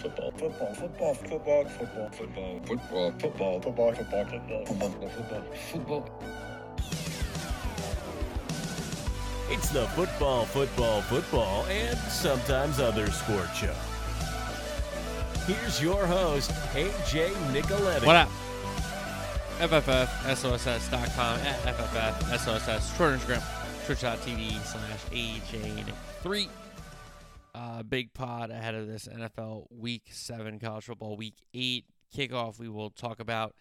football, football, football, football, football, football, football, football, football, football, football, football, football, football. It's the football, football, football, and sometimes other sport show. Here's your host, AJ Nicoletti. What up? FFFSOSS.com at FFFSOSS. Twitter, Instagram, twitch.tv slash AJ3. Big pod ahead of this NFL Week 7, college football Week 8 kickoff. We will talk about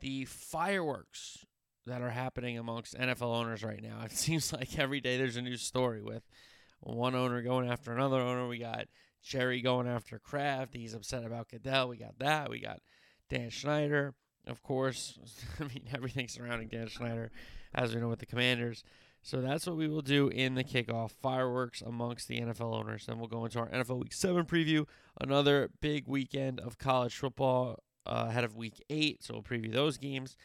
the fireworks that are happening amongst NFL owners right now. It seems like every day there's a new story with one owner going after another owner. We got Jerry going after Kraft. He's upset about Goodell. We got that. We got Dan Snyder, of course. I mean, everything surrounding Dan Snyder, as we know with the Commanders. So that's what we will do in the kickoff fireworks amongst the NFL owners. Then we'll go into our NFL Week 7 preview, another big weekend of college football uh, ahead of Week 8. So we'll preview those games.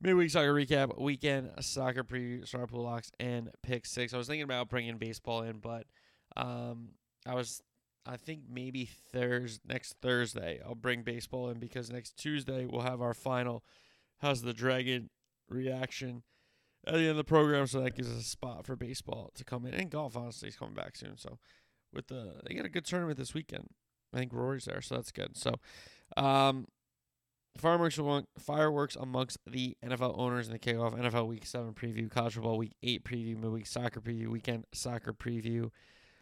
Midweek soccer recap, weekend soccer preview, star pool locks, and pick six. I was thinking about bringing baseball in, but um, I was, I think maybe Thursday, next Thursday, I'll bring baseball in because next Tuesday we'll have our final How's the Dragon reaction at the end of the program, so that gives us a spot for baseball to come in. And golf, honestly, is coming back soon. So with the, they got a good tournament this weekend. I think Rory's there, so that's good. So, um, Fireworks among, fireworks amongst the NFL owners in the kickoff NFL Week 7 preview, college football Week 8 preview, midweek soccer preview, weekend soccer preview,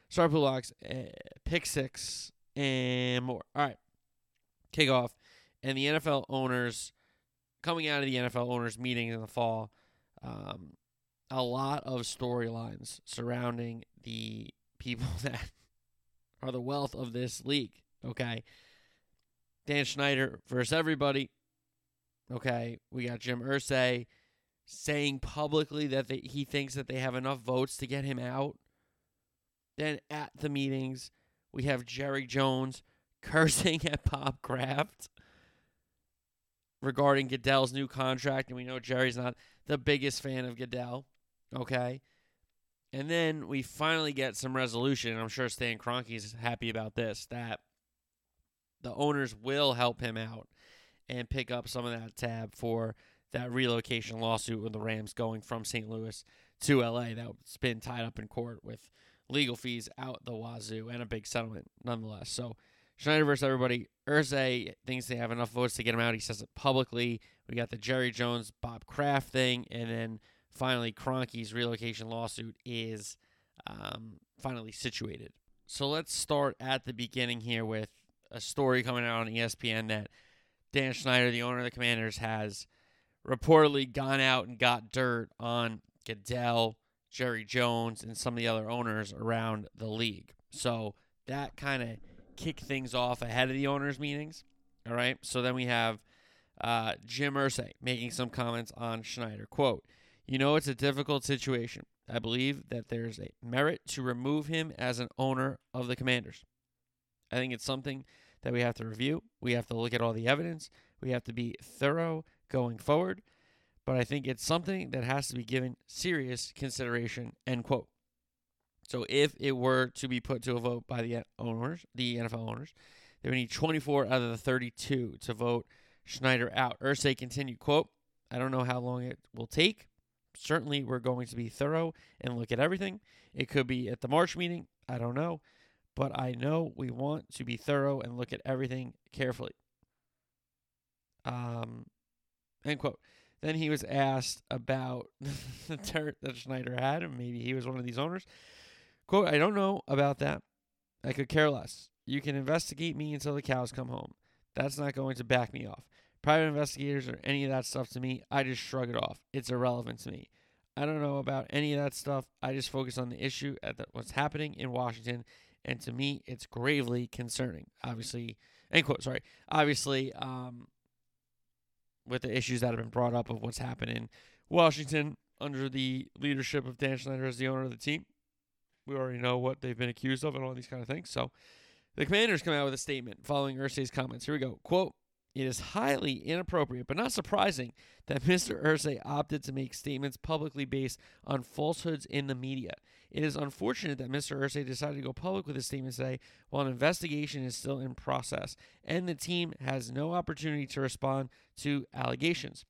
star pool locks, uh, pick six, and more. All right. Kickoff. And the NFL owners, coming out of the NFL owners meeting in the fall, um, a lot of storylines surrounding the people that are the wealth of this league. Okay. Dan Snyder versus everybody. Okay, we got Jim Irsay saying publicly that they, he thinks that they have enough votes to get him out. Then at the meetings, we have Jerry Jones cursing at Bob Kraft regarding Goodell's new contract, and we know Jerry's not the biggest fan of Goodell. Okay. And then we finally get some resolution, I'm sure Stan Kroenke's happy about this, that the owners will help him out and pick up some of that tab for that relocation lawsuit with the Rams going from St. Louis to LA that's been tied up in court with legal fees out the wazoo and a big settlement nonetheless. So Snyder versus everybody. Irsay thinks they have enough votes to get him out. He says it publicly. We got the Jerry Jones, Bob Kraft thing, and then finally Kroenke's relocation lawsuit is um, finally situated. So let's start at the beginning here with a story coming out on ESPN that Dan Snyder, the owner of the Commanders, has reportedly gone out and got dirt on Goodell, Jerry Jones, and some of the other owners around the league. So that kind of kicked things off ahead of the owners' meetings. All right. So then we have uh, Jim Irsay making some comments on Snyder. Quote, you know, it's a difficult situation. I believe that there's a merit to remove him as an owner of the Commanders. I think it's something that we have to review. We have to look at all the evidence. We have to be thorough going forward. But I think it's something that has to be given serious consideration. End quote. So if it were to be put to a vote by the owners, the NFL owners, they would need 24 out of the 32 to vote Snyder out. Irsay continued, quote, I don't know how long it will take. Certainly, we're going to be thorough and look at everything. It could be at the March meeting. I don't know but I know we want to be thorough and look at everything carefully. Um, end quote. Then he was asked about the dirt that Snyder had, and maybe he was one of these owners. Quote, I don't know about that. I could care less. You can investigate me until the cows come home. That's not going to back me off. Private investigators or any of that stuff to me, I just shrug it off. It's irrelevant to me. I don't know about any of that stuff. I just focus on the issue at the, what's happening in Washington and to me, it's gravely concerning. Obviously, end quote. Sorry. Obviously, um, with the issues that have been brought up of what's happened in Washington under the leadership of Dan Snyder as the owner of the team, we already know what they've been accused of and all these kind of things. So, the Commanders come out with a statement following Irsay's comments. Here we go. Quote: It is highly inappropriate, but not surprising, that Mr. Irsay opted to make statements publicly based on falsehoods in the media. It is unfortunate that Mr. Irsay decided to go public with his statement today while an investigation is still in process, and the team has no opportunity to respond to allegations.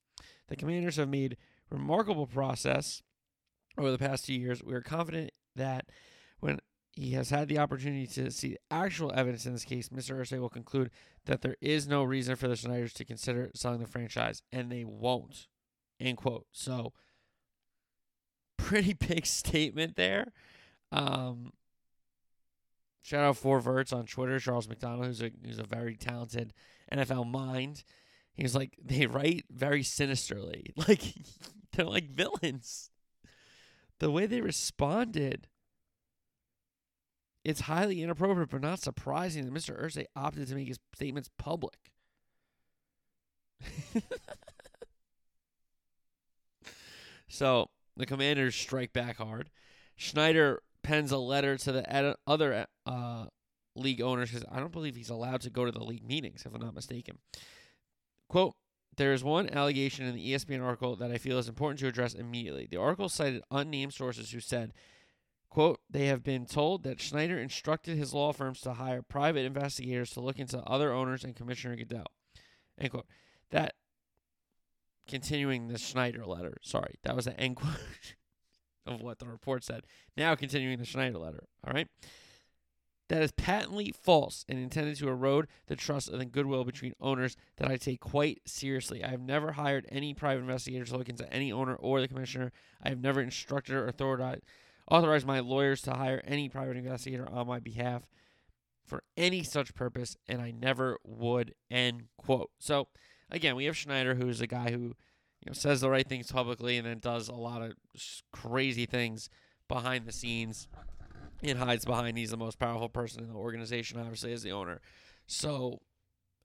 The commanders have made remarkable process over the past two years. We are confident that when he has had the opportunity to see actual evidence in this case, Mr. Irsay will conclude that there is no reason for the Snyders to consider selling the franchise, and they won't. End quote. So, pretty big statement there. Um, shout out Four Verts on Twitter, Charles McDonald, who's a who's a very talented NFL mind. He's like they write very sinisterly, like they're like villains. The way they responded it's highly inappropriate, but not surprising that Mr. Irsay opted to make his statements public. so the commanders strike back hard. Snyder pens a letter to the ed- other uh, league owners because I don't believe he's allowed to go to the league meetings, if I'm not mistaken. Quote, there is one allegation in the ESPN article that I feel is important to address immediately. The article cited unnamed sources who said Quote, they have been told that Snyder instructed his law firms to hire private investigators to look into other owners and Commissioner Goodell. End quote. That, continuing the Snyder letter, sorry, that was the end quote of what the report said. Now continuing the Snyder letter, all right? That is patently false and intended to erode the trust and the goodwill between owners that I take quite seriously. I have never hired any private investigators to look into any owner or the commissioner. I have never instructed or authorized authorize my lawyers to hire any private investigator on my behalf for any such purpose, and I never would. End quote. So again, we have Snyder, who's a guy who you know says the right things publicly and then does a lot of crazy things behind the scenes and hides behind he's the most powerful person in the organization, obviously, as the owner. So,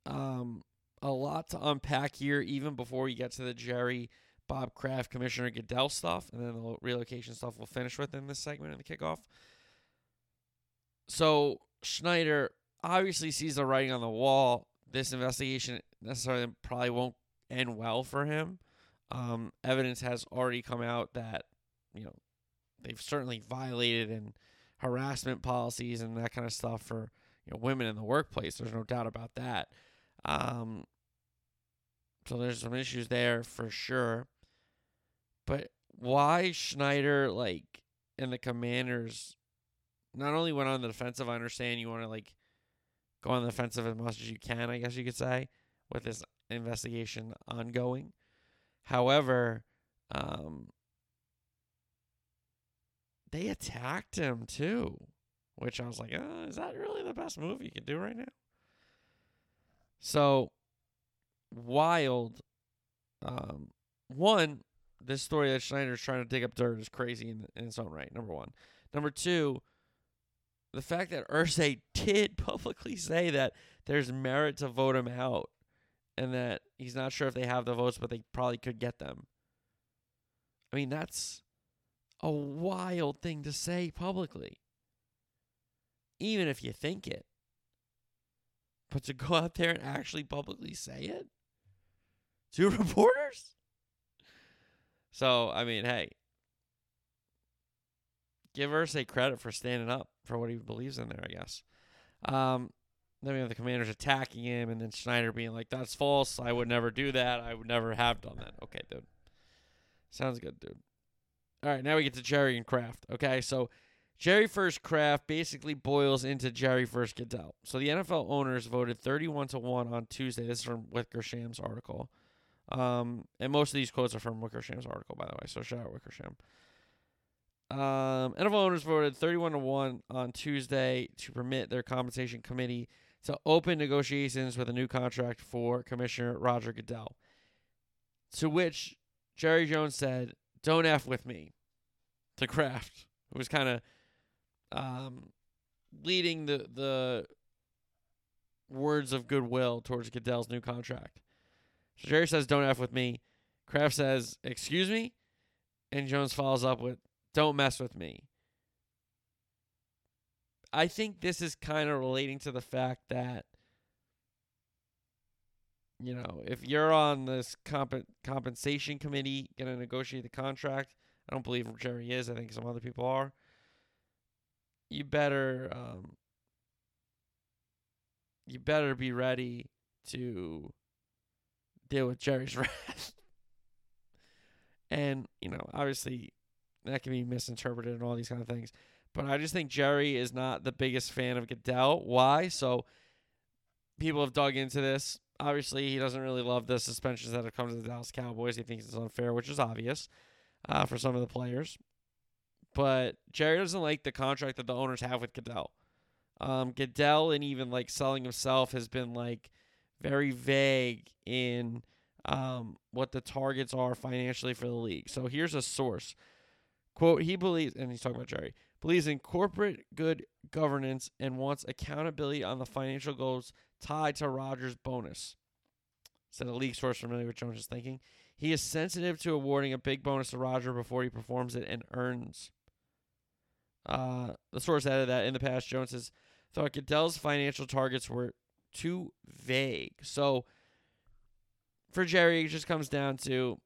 um, a lot to unpack here, even before we get to the Jerry Bob Kraft, Commissioner Goodell stuff, and then the relocation stuff we'll finish with in this segment in the kickoff. So Snyder obviously sees the writing on the wall. This investigation necessarily probably won't end well for him. Um, evidence has already come out that you know they've certainly violated and harassment policies and that kind of stuff for you know women in the workplace. There's no doubt about that. Um, so there's some issues there for sure. But why Snyder like and the Commanders not only went on the defensive, I understand you want to like go on the defensive as much as you can, I guess you could say, with this investigation ongoing. However, um, they attacked him too, which I was like, oh, is that really the best move you can do right now? So wild. Um, one, this story that Snyder's trying to dig up dirt is crazy in, in its own right. Number one. Number two, the fact that Irsay did publicly say that there's merit to vote him out and that he's not sure if they have the votes, but they probably could get them. I mean, that's a wild thing to say publicly. Even if you think it. But to go out there and actually publicly say it to reporters? So, I mean, hey, give Irsay credit for standing up for what he believes in there, I guess. Um, then we have the commanders attacking him, and then Snyder being like, that's false. I would never do that. I would never have done that. Okay, dude. Sounds good, dude. All right, now we get to Jerry and Kraft. Okay, so Jerry first Kraft basically boils into Jerry first Goodell. So the NFL owners voted 31 to 1 on Tuesday. This is from Wickersham's article. Um, and most of these quotes are from Wickersham's article, by the way. So shout out Wickersham. Um, NFL owners voted 31 to 1 on Tuesday to permit their compensation committee to open negotiations with a new contract for Commissioner Roger Goodell. To which Jerry Jones said, Don't F with me to Kraft, who was kind of um, leading the, the words of goodwill towards Goodell's new contract. Jerry says, "Don't f with me." Kraft says, "Excuse me," and Jones follows up with, "Don't mess with me." I think this is kind of relating to the fact that you know, if you're on this comp- compensation committee going to negotiate the contract, I don't believe Jerry is. I think some other people are. You better um, you better be ready to deal with Jerry's wrath. and, you know, obviously that can be misinterpreted and all these kind of things. But I just think Jerry is not the biggest fan of Goodell. Why? So people have dug into this. Obviously, he doesn't really love the suspensions that have come to the Dallas Cowboys. He thinks it's unfair, which is obvious uh, for some of the players. But Jerry doesn't like the contract that the owners have with Goodell. Um, Goodell and even like selling himself has been like very vague in um, what the targets are financially for the league. So here's a source. Quote, he believes, and he's talking about Jerry, believes in corporate good governance and wants accountability on the financial goals tied to Rogers' bonus. Said a league source familiar with Jones' thinking. He is sensitive to awarding a big bonus to Roger before he performs it and earns. Uh, the source added that in the past, Jones has thought Goodell's financial targets were too vague. So for Jerry, it just comes down to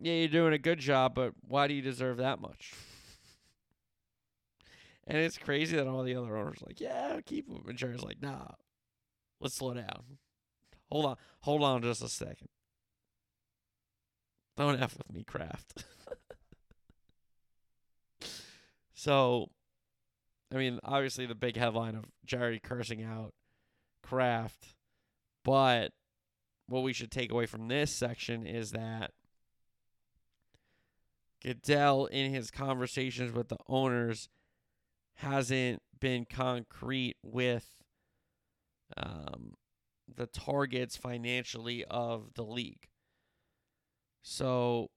yeah, you're doing a good job, but why do you deserve that much? and it's crazy that all the other owners are like, yeah, keep him. And Jerry's like, nah, let's slow down. Hold on. Hold on just a second. Don't F with me, Kraft. so I mean, obviously the big headline of Jerry cursing out Kraft, but what we should take away from this section is that Goodell, in his conversations with the owners, hasn't been concrete with um, the targets financially of the league. So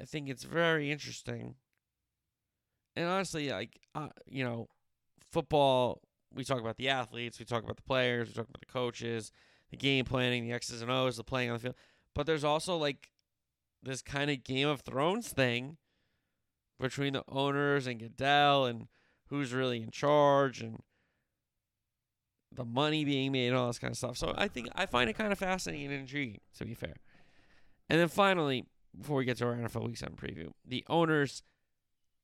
I think it's very interesting and honestly, like uh, you know, football. We talk about the athletes, we talk about the players, we talk about the coaches, the game planning, the X's and O's, the playing on the field. But there's also like this kind of Game of Thrones thing between the owners and Goodell and who's really in charge and the money being made and all this kind of stuff. So I think I find it kind of fascinating and intriguing, to be fair. And then finally, before we get to our NFL Week 7 preview, the owners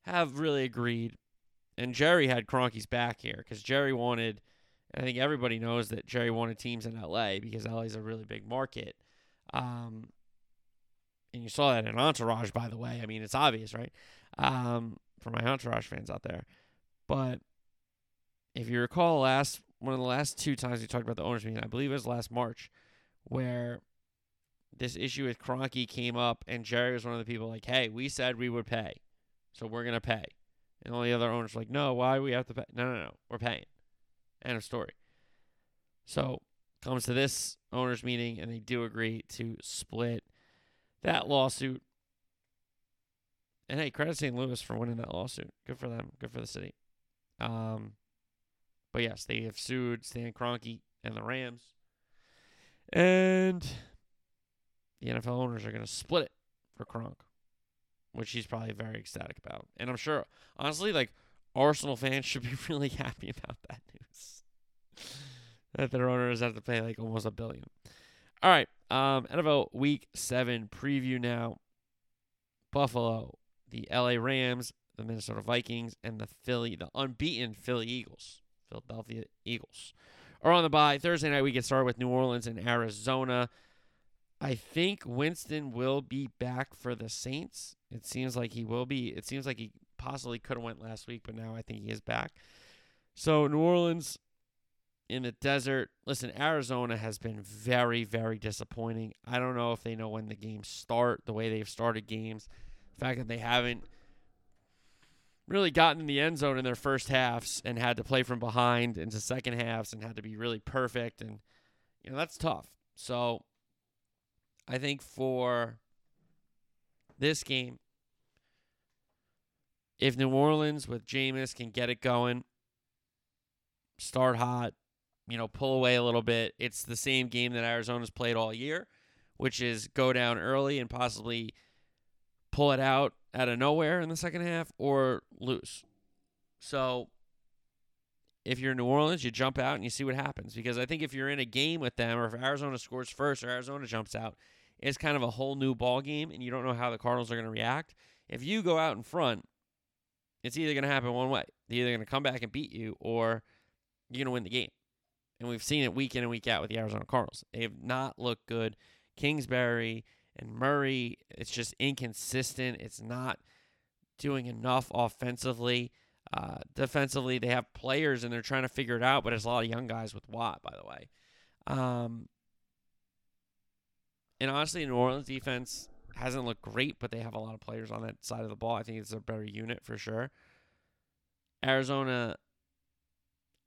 have really agreed. And Jerry had Kroenke's back here because Jerry wanted, I think everybody knows that Jerry wanted teams in LA because LA is a really big market. Um, and you saw that in Entourage, by the way. I mean, it's obvious, right? Um, for my Entourage fans out there. But if you recall, last one of the last two times we talked about the owners meeting, I believe it was last March, where this issue with Kroenke came up, and Jerry was one of the people like, "Hey, we said we would pay." So we're gonna pay. And all the other owners are like, no, why we have to pay? No, no, no, we're paying. End of story. So comes to this owners meeting, and they do agree to split that lawsuit. And hey, credit St. Louis for winning that lawsuit. Good for them. Good for the city. Um, but yes, they have sued Stan Kroenke and the Rams, and the NFL owners are going to split it for Kroenke which he's probably very ecstatic about. And I'm sure, honestly, like Arsenal fans should be really happy about that news. that their owners have to pay like almost a billion. All right, um, NFL Week Seven preview now. Buffalo, the LA Rams, the Minnesota Vikings, and the Philly, the unbeaten Philly Eagles, Philadelphia Eagles, are on the bye. Thursday night we get started with New Orleans and Arizona. I think Winston will be back for the Saints. It seems like he will be. It seems like he possibly could have went last week, but now I think he is back. So New Orleans in the desert. Listen, Arizona has been very, very disappointing. I don't know if they know when the games start, the way they've started games, the fact that they haven't really gotten in the end zone in their first halves and had to play from behind into second halves and had to be really perfect and you know that's tough. So I think for this game, if New Orleans with Jameis can get it going, start hot, you know, pull away a little bit, it's the same game that Arizona's played all year, which is go down early and possibly pull it out out of nowhere in the second half or lose. So if you're in New Orleans, you jump out and you see what happens. Because I think if you're in a game with them, or if Arizona scores first, or Arizona jumps out, it's kind of a whole new ball game, and you don't know how the Cardinals are going to react. If you go out in front, it's either going to happen one way. They're either going to come back and beat you, or you're going to win the game. And we've seen it week in and week out with the Arizona Cardinals. They have not looked good. Kingsbury and Murray, it's just inconsistent. It's not doing enough offensively. Uh, defensively, they have players and they're trying to figure it out, but it's a lot of young guys with Watt, by the way. Um, and honestly, New Orleans defense hasn't looked great, but they have a lot of players on that side of the ball. I think it's a better unit for sure. Arizona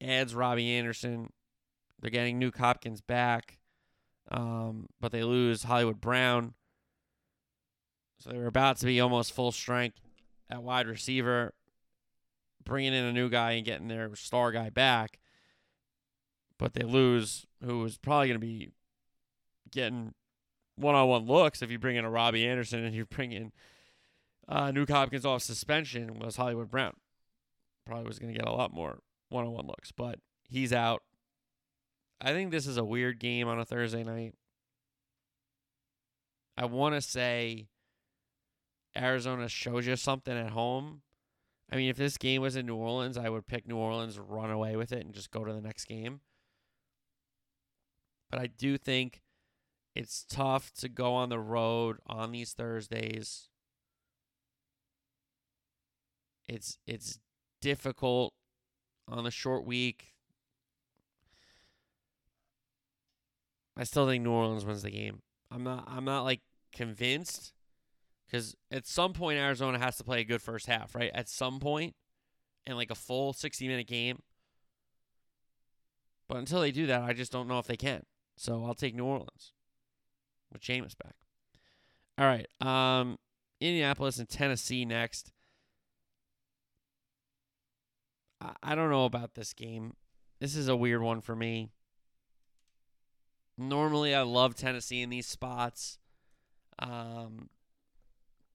adds Robbie Anderson. They're getting Nuk Hopkins back, um, but they lose Hollywood Brown. So they're about to be almost full strength at wide receiver, bringing in a new guy and getting their star guy back. But they lose who is probably going to be getting one-on-one looks if you bring in a Robbie Anderson and you bring in uh, Nuk Hopkins off suspension was Hollywood Brown. Probably was going to get a lot more one-on-one looks, but he's out. I think this is a weird game on a Thursday night. I want to say Arizona shows you something at home. I mean, if this game was in New Orleans, I would pick New Orleans, run away with it, and just go to the next game. But I do think it's tough to go on the road on these Thursdays. It's it's difficult on a short week. I still think New Orleans wins the game. I'm not I'm not like convinced cuz at some point Arizona has to play a good first half, right? At some point in like a full 60 minute game. But until they do that, I just don't know if they can. So I'll take New Orleans with Jameis back. All right. Um, Indianapolis and Tennessee next. I, I don't know about this game. This is a weird one for me. Normally, I love Tennessee in these spots. Um,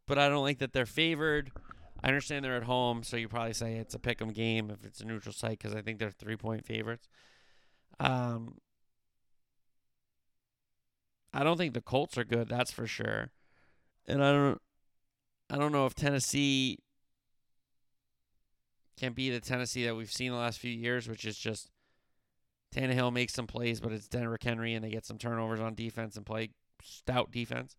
but I don't like that they're favored. I understand they're at home, so you probably say it's a pick 'em game if it's a neutral site because I think they're three point favorites. Um, I don't think the Colts are good, that's for sure. And I don't I don't know if Tennessee can be the Tennessee that we've seen the last few years, which is just Tannehill makes some plays, but it's Derrick Henry and they get some turnovers on defense and play stout defense.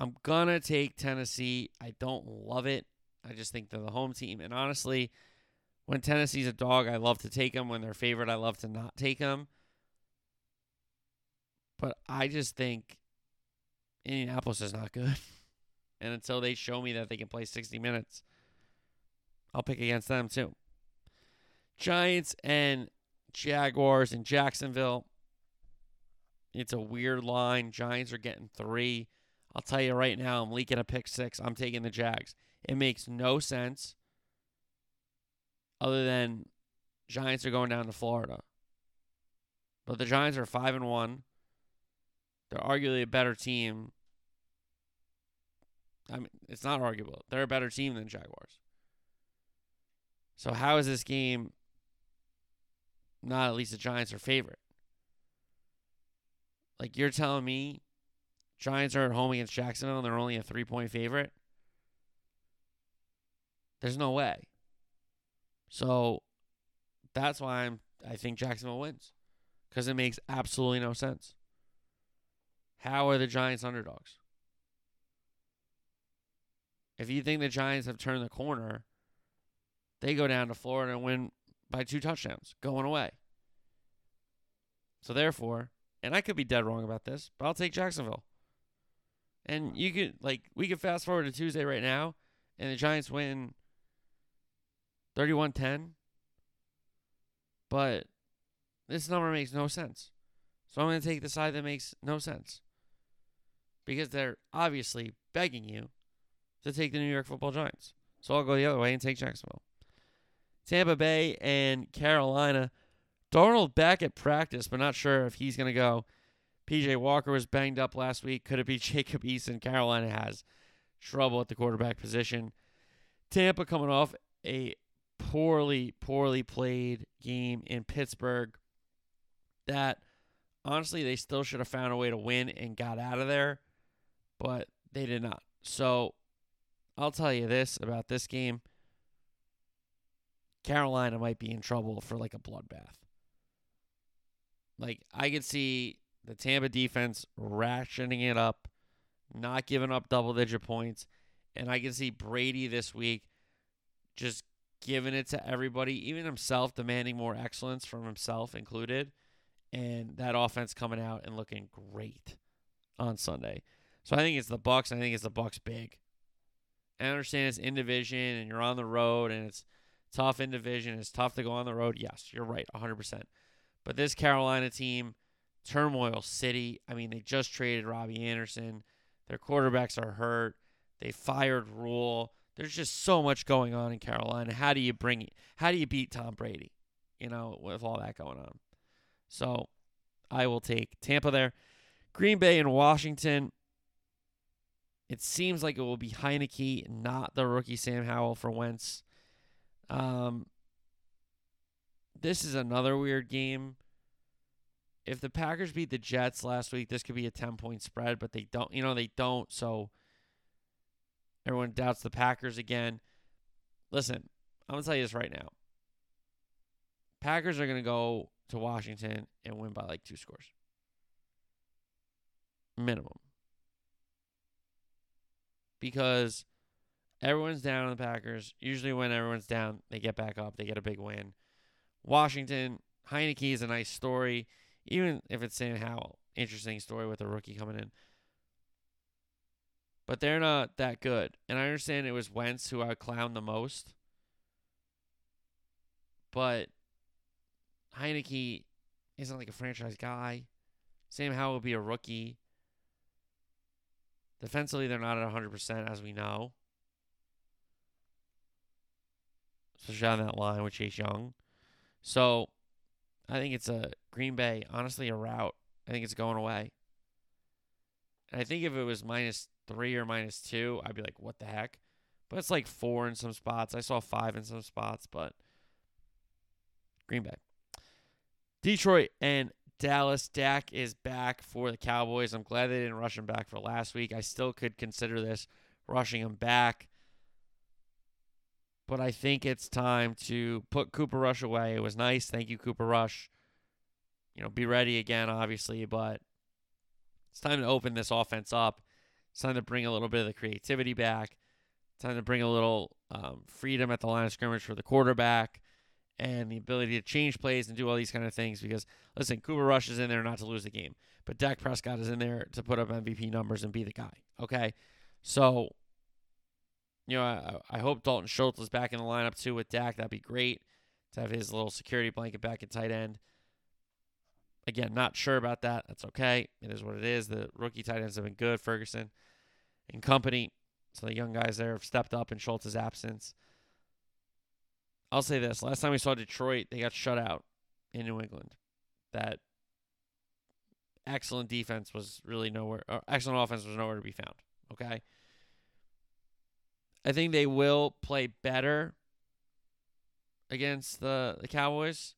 I'm gonna take Tennessee. I don't love it. I just think they're the home team. And honestly, when Tennessee's a dog, I love to take them. When they're favored, I love to not take them. But I just think Indianapolis is not good. And until they show me that they can play 60 minutes, I'll pick against them too. Giants and Jaguars in Jacksonville. It's a weird line. Giants are getting three. I'll tell you right now, I'm leaking a pick six. I'm taking the Jags. It makes no sense other than Giants are going down to Florida. But the Giants are five and one. They're arguably a better team. I mean, it's not arguable. They're a better team than Jaguars. So how is this game not at least the Giants are favorite? Like you're telling me Giants are at home against Jacksonville and they're only a three point favorite? There's no way. So that's why I'm I think Jacksonville wins. Because it makes absolutely no sense. How are the Giants underdogs? If you think the Giants have turned the corner, they go down to Florida and win by two touchdowns, going away. So therefore, and I could be dead wrong about this, but I'll take Jacksonville. And you could like we could fast forward to Tuesday right now, and the Giants win 31-10. But this number makes no sense. So I'm going to take the side that makes no sense. Because they're obviously begging you to take the New York Football Giants. So I'll go the other way and take Jacksonville. Tampa Bay and Carolina. Darnold back at practice, but not sure if he's going to go. PJ Walker was banged up last week. Could it be Jacob Eason? Carolina has trouble at the quarterback position. Tampa coming off a poorly, poorly played game in Pittsburgh that honestly they still should have found a way to win and got out of there, but they did not. So I'll tell you this about this game. Carolina might be in trouble for like a bloodbath. Like I could see the Tampa defense rationing it up, not giving up double digit points, and I can see Brady this week just giving it to everybody, even himself demanding more excellence from himself included, and that offense coming out and looking great on Sunday. So I think it's the Bucs. I think it's the Bucs big. I understand it's in division and you're on the road and it's tough in division. It's tough to go on the road. Yes, you're right, 100%. But this Carolina team, turmoil city. I mean, they just traded Robbie Anderson. Their quarterbacks are hurt. They fired Rhule. There's just so much going on in Carolina. How do you bring how do you beat Tom Brady? You know, with all that going on. So, I will take Tampa there. Green Bay and Washington. It seems like it will be Heinicke, not the rookie Sam Howell for Wentz. Um, this is another weird game. If the Packers beat the Jets last week, this could be a 10 point spread, but they don't, you know, they don't. So everyone doubts the Packers again. Listen, I'm going to tell you this right now. Packers are going to go to Washington and win by like two scores. Minimum. Because everyone's down on the Packers. Usually, when everyone's down, they get back up, they get a big win. Washington, Heinicke is a nice story, even if it's Sam Howell. Interesting story with a rookie coming in. But they're not that good. And I understand it was Wentz who I clowned the most. But Heinicke isn't like a franchise guy. Sam Howell would be a rookie. Defensively, they're not at 100%, as we know. Especially on that line with Chase Young. So I think it's a Green Bay, honestly, a route. I think it's going away. And I think if it was minus three or minus two, I'd be like, what the heck? But it's like four in some spots. I saw five in some spots, but Green Bay. Detroit and Dallas. Dak is back for the Cowboys. I'm glad they didn't rush him back for last week. I still could consider this rushing him back but I think it's time to put Cooper Rush away. It was nice. Thank you, Cooper Rush. You know, be ready again, obviously, but it's time to open this offense up. It's time to bring a little bit of the creativity back. It's time to bring a little um, freedom at the line of scrimmage for the quarterback and the ability to change plays and do all these kind of things. Because, listen, Cooper Rush is in there not to lose the game, but Dak Prescott is in there to put up MVP numbers and be the guy. Okay? So you know, I, I hope Dalton Schultz is back in the lineup too with Dak. That'd be great to have his little security blanket back at tight end. Again, not sure about that. That's okay. It is what it is. The rookie tight ends have been good. Ferguson and company. So the young guys there have stepped up in Schultz's absence. I'll say this. Last time we saw Detroit, they got shut out in New England. That excellent defense was really nowhere, Or excellent offense was nowhere to be found. Okay. I think they will play better against the, the Cowboys.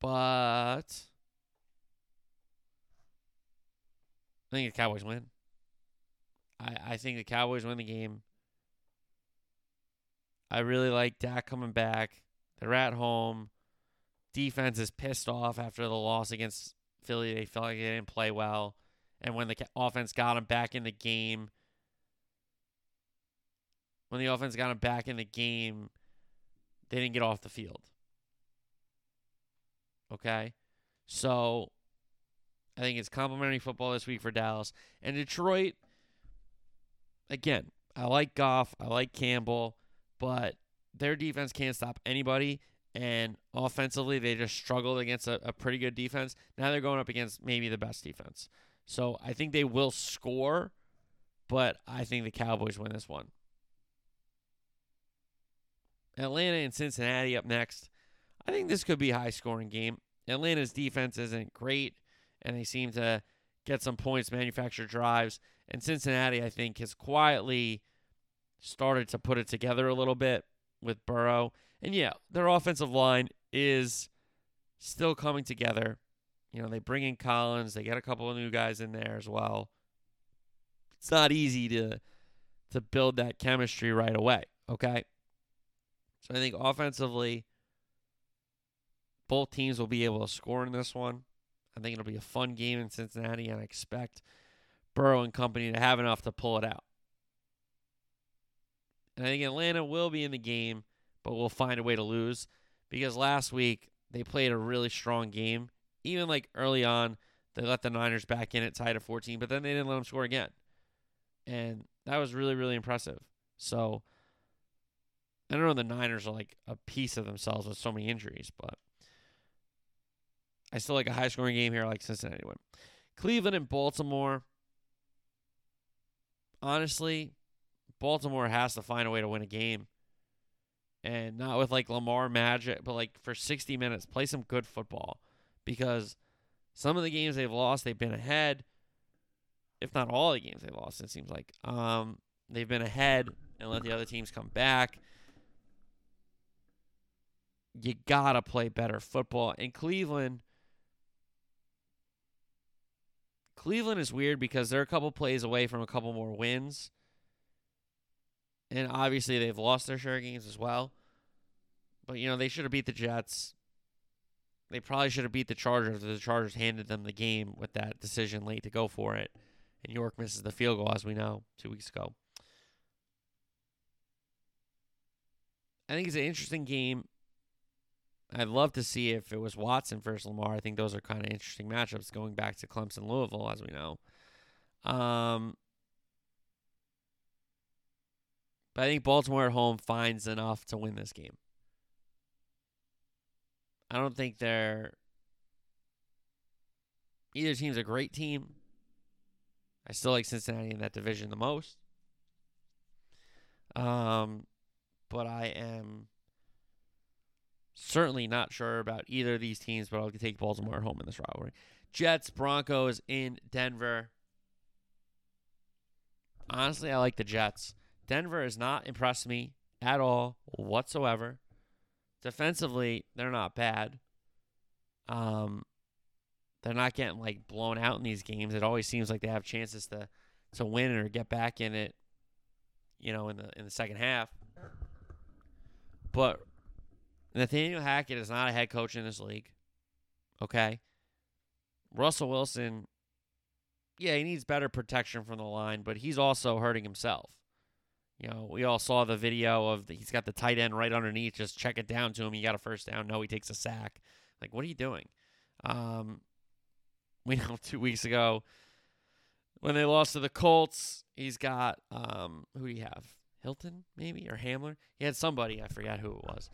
But I think the Cowboys win. I, I think the Cowboys win the game. I really like Dak coming back. They're at home. Defense is pissed off after the loss against Philly. They felt like they didn't play well. And when the offense got them back in the game, when the offense got them back in the game, they didn't get off the field. Okay? So I think it's complimentary football this week for Dallas. And Detroit, again, I like Goff, I like Campbell, but their defense can't stop anybody. And offensively, they just struggled against a, a pretty good defense. Now they're going up against maybe the best defense. So I think they will score, but I think the Cowboys win this one. Atlanta and Cincinnati up next. I think this could be a high scoring game. Atlanta's defense isn't great, and they seem to get some points, manufacture drives. And Cincinnati, I think, has quietly started to put it together a little bit with Burrow. And yeah, their offensive line is still coming together. You know, they bring in Collins, they get a couple of new guys in there as well. It's not easy to to build that chemistry right away, okay? So I think offensively both teams will be able to score in this one. I think it'll be a fun game in Cincinnati and I expect Burrow and company to have enough to pull it out. And I think Atlanta will be in the game, but will find a way to lose because last week they played a really strong game. Even like early on, they let the Niners back in at tied at 14, but then they didn't let them score again. And that was really, really impressive. So I don't know the Niners are like a piece of themselves with so many injuries, but I still like a high scoring game here. I like Cincinnati win. Cleveland and Baltimore. Honestly, Baltimore has to find a way to win a game. And not with like Lamar magic, but like for 60 minutes, play some good football. Because some of the games they've lost, they've been ahead. If not all the games they've lost, it seems like. Um, they've been ahead and let the other teams come back. You gotta play better football. And Cleveland Cleveland is weird because they're a couple plays away from a couple more wins. And obviously they've lost their share games as well. But you know, they should have beat the Jets. They probably should have beat the Chargers. The Chargers handed them the game with that decision late to go for it. And York misses the field goal, as we know, two weeks ago. I think it's an interesting game. I'd love to see if it was Watson versus Lamar. I think those are kind of interesting matchups going back to Clemson Louisville, as we know. Um, but I think Baltimore at home finds enough to win this game. I don't think they're either team's a great team. I still like Cincinnati in that division the most. Um, but I am certainly not sure about either of these teams, but I'll take Baltimore at home in this rivalry. Jets, Broncos in Denver. Honestly, I like the Jets. Denver has not impressed me at all whatsoever. Defensively, they're not bad. Um, they're not getting like blown out in these games. It always seems like they have chances to to win or get back in it, you know, in the in the second half. But Nathaniel Hackett is not a head coach in this league. Okay. Russell Wilson, yeah, he needs better protection from the line, but he's also hurting himself. You know, we all saw the video of the, he's got the tight end right underneath. Just check it down to him. He got a first down. No, he takes a sack. Like, what are you doing? Um, we know two weeks ago when they lost to the Colts, he's got um, who do you have? Hinton maybe or Hamler? He had somebody. I forgot who it was.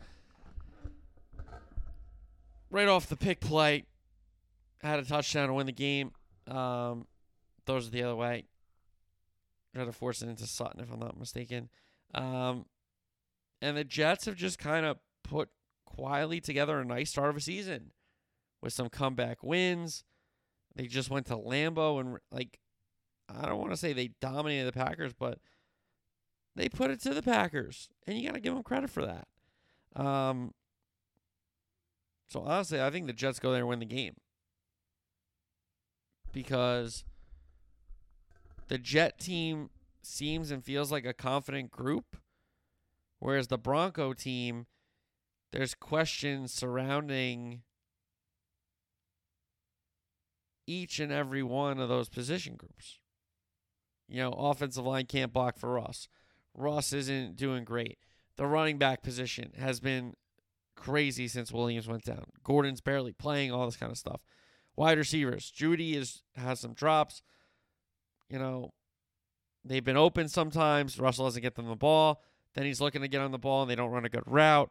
Right off the pick play, had a touchdown to win the game. Um, those are the other way. Try to force it into Sutton, if I'm not mistaken. Um, and the Jets have just kind of put quietly together a nice start of a season with some comeback wins. They just went to Lambeau and like I don't want to say they dominated the Packers, but they put it to the Packers, and you got to give them credit for that. Um, so honestly, I think the Jets go there and win the game because the Jet team seems and feels like a confident group, whereas the Bronco team, there's questions surrounding each and every one of those position groups. You know, offensive line can't block for Russ. Ross isn't doing great. The running back position has been crazy since Williams went down. Gordon's barely playing, all this kind of stuff. Wide receivers. Jeudy is has some drops. You know, they've been open sometimes. Russell doesn't get them the ball. Then he's looking to get on the ball and they don't run a good route.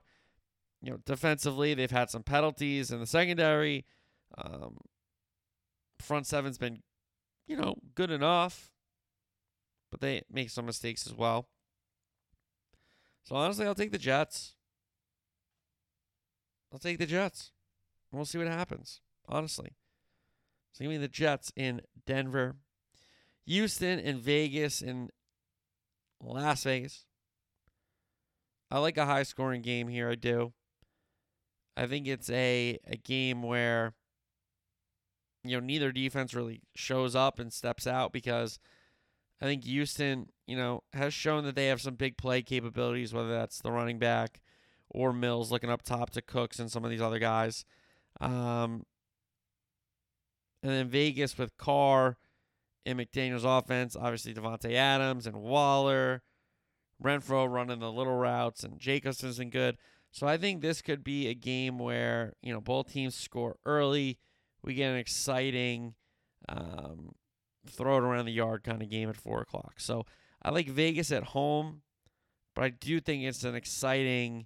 You know, defensively, they've had some penalties in the secondary. Um, front seven's been, you know, good enough, but they make some mistakes as well. So honestly, I'll take the Jets. I'll take the Jets. We'll see what happens. Honestly. So give me the Jets in Denver. Houston and Vegas in Las Vegas. I like a high scoring game here. I do. I think it's a a game where you know neither defense really shows up and steps out because I think Houston, you know, has shown that they have some big play capabilities, whether that's the running back or Mills looking up top to Cooks and some of these other guys. Um, and then Vegas with Carr and McDaniels' offense, obviously Davante Adams and Waller, Renfrow running the little routes, and Jacobson's been good. So I think this could be a game where you know both teams score early. We get an exciting um, throw it around the yard kind of game at four o'clock. So I like Vegas at home, but I do think it's an exciting,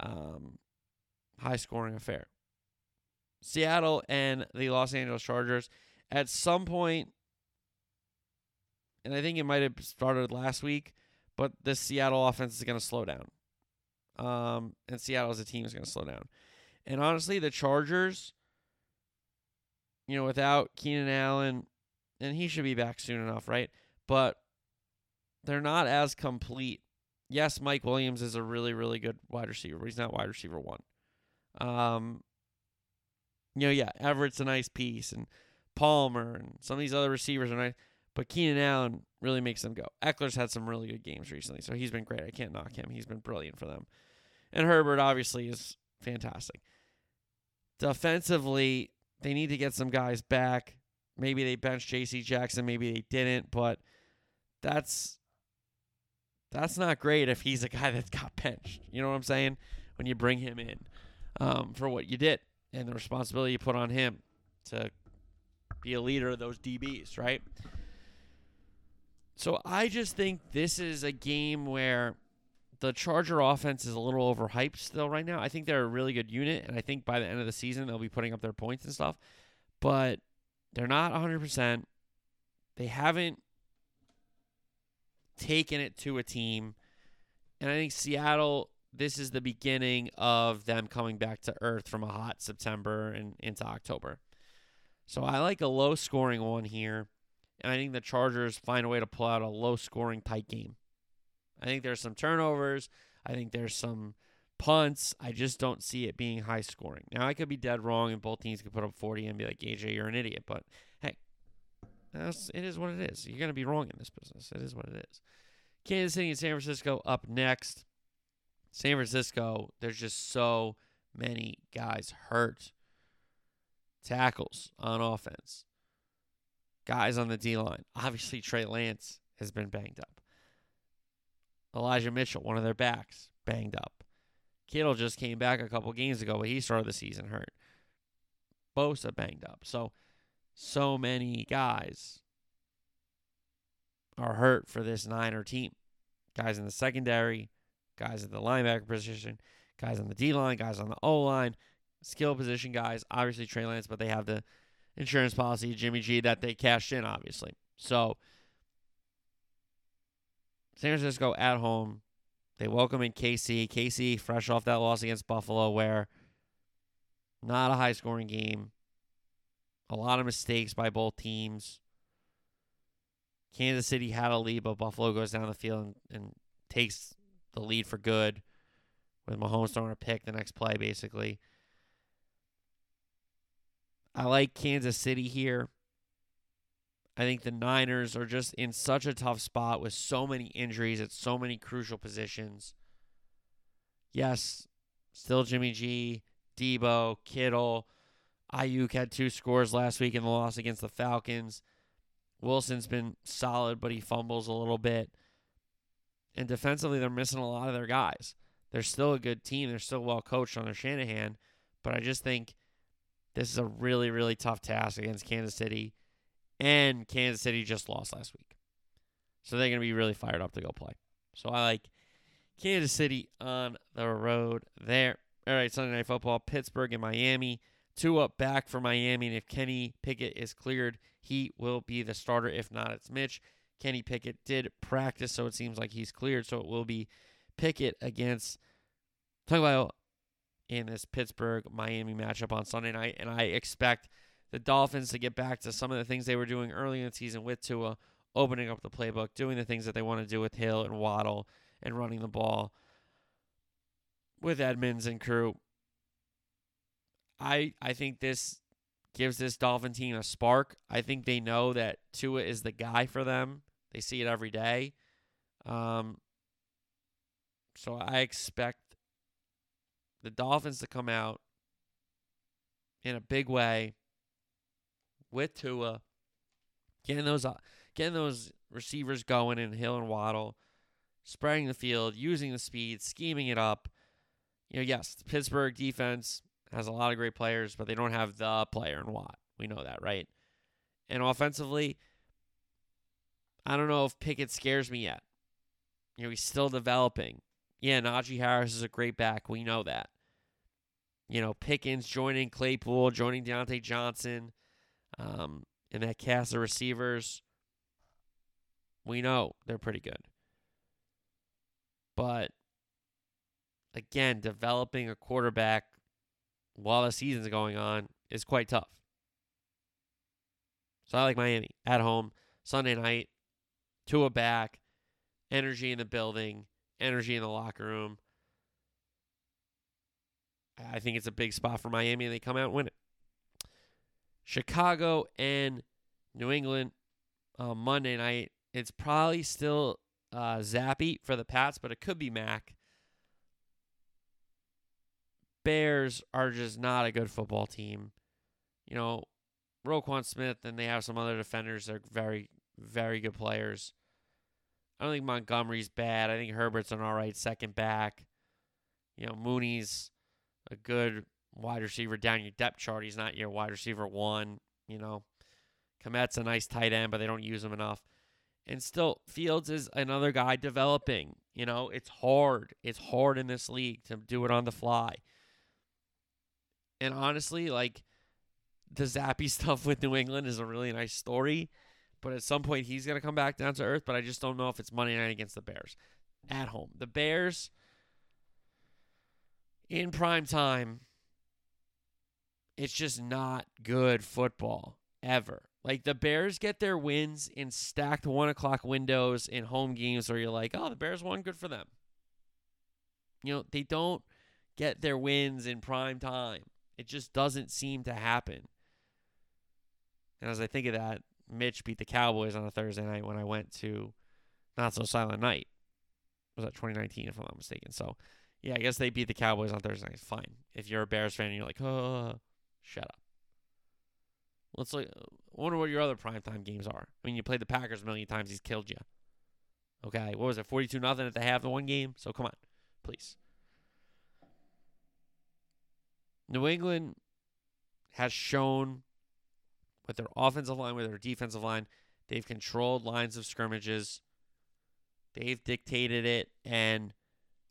um, high scoring affair. Seattle and the Los Angeles Chargers at some point, and I think it might have started last week, but the Seattle offense is going to slow down. Um, and Seattle as a team is going to slow down. And honestly, the Chargers, you know, without Keenan Allen, and he should be back soon enough, right? But they're not as complete. Yes, Mike Williams is a really, really good wide receiver, but he's not wide receiver one. Um, you know, yeah, Everett's a nice piece, and Palmer and some of these other receivers are nice, but Keenan Allen really makes them go. Ekeler's had some really good games recently, so he's been great. I can't knock him. He's been brilliant for them. And Herbert obviously is fantastic. Defensively, they need to get some guys back. Maybe they benched J.C. Jackson, maybe they didn't, but that's that's not great if he's a guy that's got benched. You know what I'm saying? When you bring him in um, for what you did and the responsibility you put on him to be a leader of those DBs, right? So I just think this is a game where the Charger offense is a little overhyped still right now. I think they're a really good unit, and I think by the end of the season they'll be putting up their points and stuff. But they're not 100%. They haven't taken it to a team. And I think Seattle, this is the beginning of them coming back to earth from a hot September and into October. So I like a low scoring one here. And I think the Chargers find a way to pull out a low scoring tight game. I think there's some turnovers. I think there's some punts. I just don't see it being high scoring. Now I could be dead wrong, and both teams could put up 40 and be like, AJ, you're an idiot. But that's, it is what it is. You're gonna be wrong in this business. It is what it is. Kansas City and San Francisco up next. San Francisco, there's just so many guys hurt. Tackles on offense. Guys on the D line. Obviously, Trey Lance has been banged up. Elijah Mitchell, one of their backs, banged up. Kittle just came back a couple games ago, but he started the season hurt. Bosa banged up. So, so many guys are hurt for this Niner team. Guys in the secondary, guys at the linebacker position, guys on the D line, guys on the O line, skill position guys. Obviously, Trey Lance, but they have the insurance policy, Jimmy G, that they cashed in, obviously. So, San Francisco at home they welcome in KC. KC, fresh off that loss against Buffalo, where not a high scoring game. A lot of mistakes by both teams. Kansas City had a lead, but Buffalo goes down the field and, and takes the lead for good with Mahomes throwing a pick the next play, basically. I like Kansas City here. I think the Niners are just in such a tough spot with so many injuries at so many crucial positions. Yes, still Jimmy G, Deebo, Kittle. Aiyuk had two scores last week in the loss against the Falcons. Wilson's been solid, but he fumbles a little bit. And defensively, they're missing a lot of their guys. They're still a good team. They're still well coached under Shanahan. But I just think this is a really, really tough task against Kansas City and Kansas City just lost last week. So they're going to be really fired up to go play. So I like Kansas City on the road there. All right, Sunday Night Football, Pittsburgh and Miami. Two up back for Miami, and if Kenny Pickett is cleared, he will be the starter. If not, it's Mitch. Kenny Pickett did practice, so it seems like he's cleared. So it will be Pickett against Tagovailoa in this Pittsburgh Miami matchup on Sunday night, and I expect the Dolphins to get back to some of the things they were doing early in the season with Tua, opening up the playbook, doing the things that they want to do with Hill and Waddle and running the ball. with Edmonds and crew. I I think this gives this Dolphin team a spark. I think they know that Tua is the guy for them. They see it every day. Um, so I expect the Dolphins to come out in a big way with Tua, getting those uh, getting those receivers going in Hill and Waddle, spreading the field, using the speed, scheming it up. You know, yes, the Pittsburgh defense has a lot of great players, but they don't have the player in Watt. We know that, right? And offensively, I don't know if Pickett scares me yet. You know, he's still developing. Yeah, Najee Harris is a great back. We know that. You know, Pickens joining Claypool, joining Diontae Johnson, um, and that cast of receivers. We know they're pretty good. But again, developing a quarterback while the season's going on is quite tough. So I like Miami at home, Sunday night, Tua back, energy in the building, energy in the locker room. I think it's a big spot for Miami, and they come out and win it. Chicago and New England on Monday night. It's probably still uh, Zappe for the Pats, but it could be Mac. Bears are just not a good football team. You know, Roquan Smith and they have some other defenders that are very, very good players. I don't think Montgomery's bad. I think Herbert's an all right second back. You know, Mooney's a good wide receiver down your depth chart. He's not your wide receiver one. You know, Kmet's a nice tight end, but they don't use him enough. And still, Fields is another guy developing. You know, it's hard. It's hard in this league to do it on the fly. And honestly, like the Zappe stuff with New England is a really nice story. But at some point, he's going to come back down to earth. But I just don't know if it's Monday night against the Bears at home. The Bears in prime time, it's just not good football ever. Like the Bears get their wins in stacked one o'clock windows in home games where you're like, oh, the Bears won, good for them. You know, they don't get their wins in prime time. It just doesn't seem to happen. And as I think of that, Mitch beat the Cowboys on a Thursday night when I went to Not So Silent Night. Was that 2019, if I'm not mistaken? So, yeah, I guess they beat the Cowboys on Thursday night. Fine. If you're a Bears fan and you're like, oh, shut up. Let's look. I wonder what your other primetime games are. I mean, you played the Packers a million times. He's killed you. Okay, what was it? Forty-two nothing at the half of one game. So come on, please. New England has shown with their offensive line, with their defensive line, they've controlled lines of scrimmages. They've dictated it, and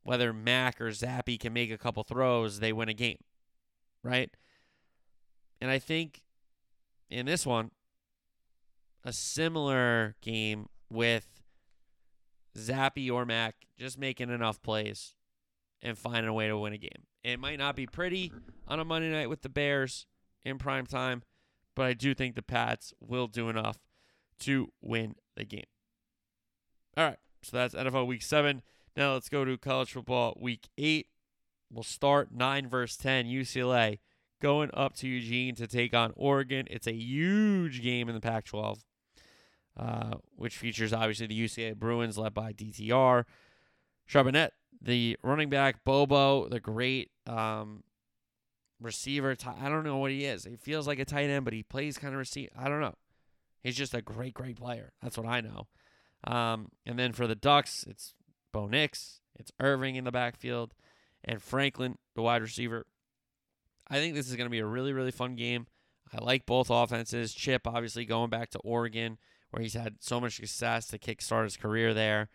whether Mac or Zappe can make a couple throws, they win a game, right? And I think in this one, a similar game with Zappe or Mac just making enough plays and finding a way to win a game. It might not be pretty on a Monday night with the Bears in prime time, but I do think the Pats will do enough to win the game. All right, so that's NFL Week 7. Now let's go to college football Week 8. We'll start 9 verse 10, UCLA going up to Eugene to take on Oregon. It's a huge game in the Pac 12, uh, which features obviously the UCLA Bruins led by DTR. Charbonnet, the running back, Bobo, the great um, receiver. I don't know what he is. He feels like a tight end, but he plays kind of receive. I don't know. He's just a great, great player. That's what I know. Um, and then for the Ducks, it's Bo Nix, it's Irving in the backfield, and Franklin, the wide receiver. I think this is going to be a really, really fun game. I like both offenses. Chip, obviously, going back to Oregon, where he's had so much success to kickstart his career there.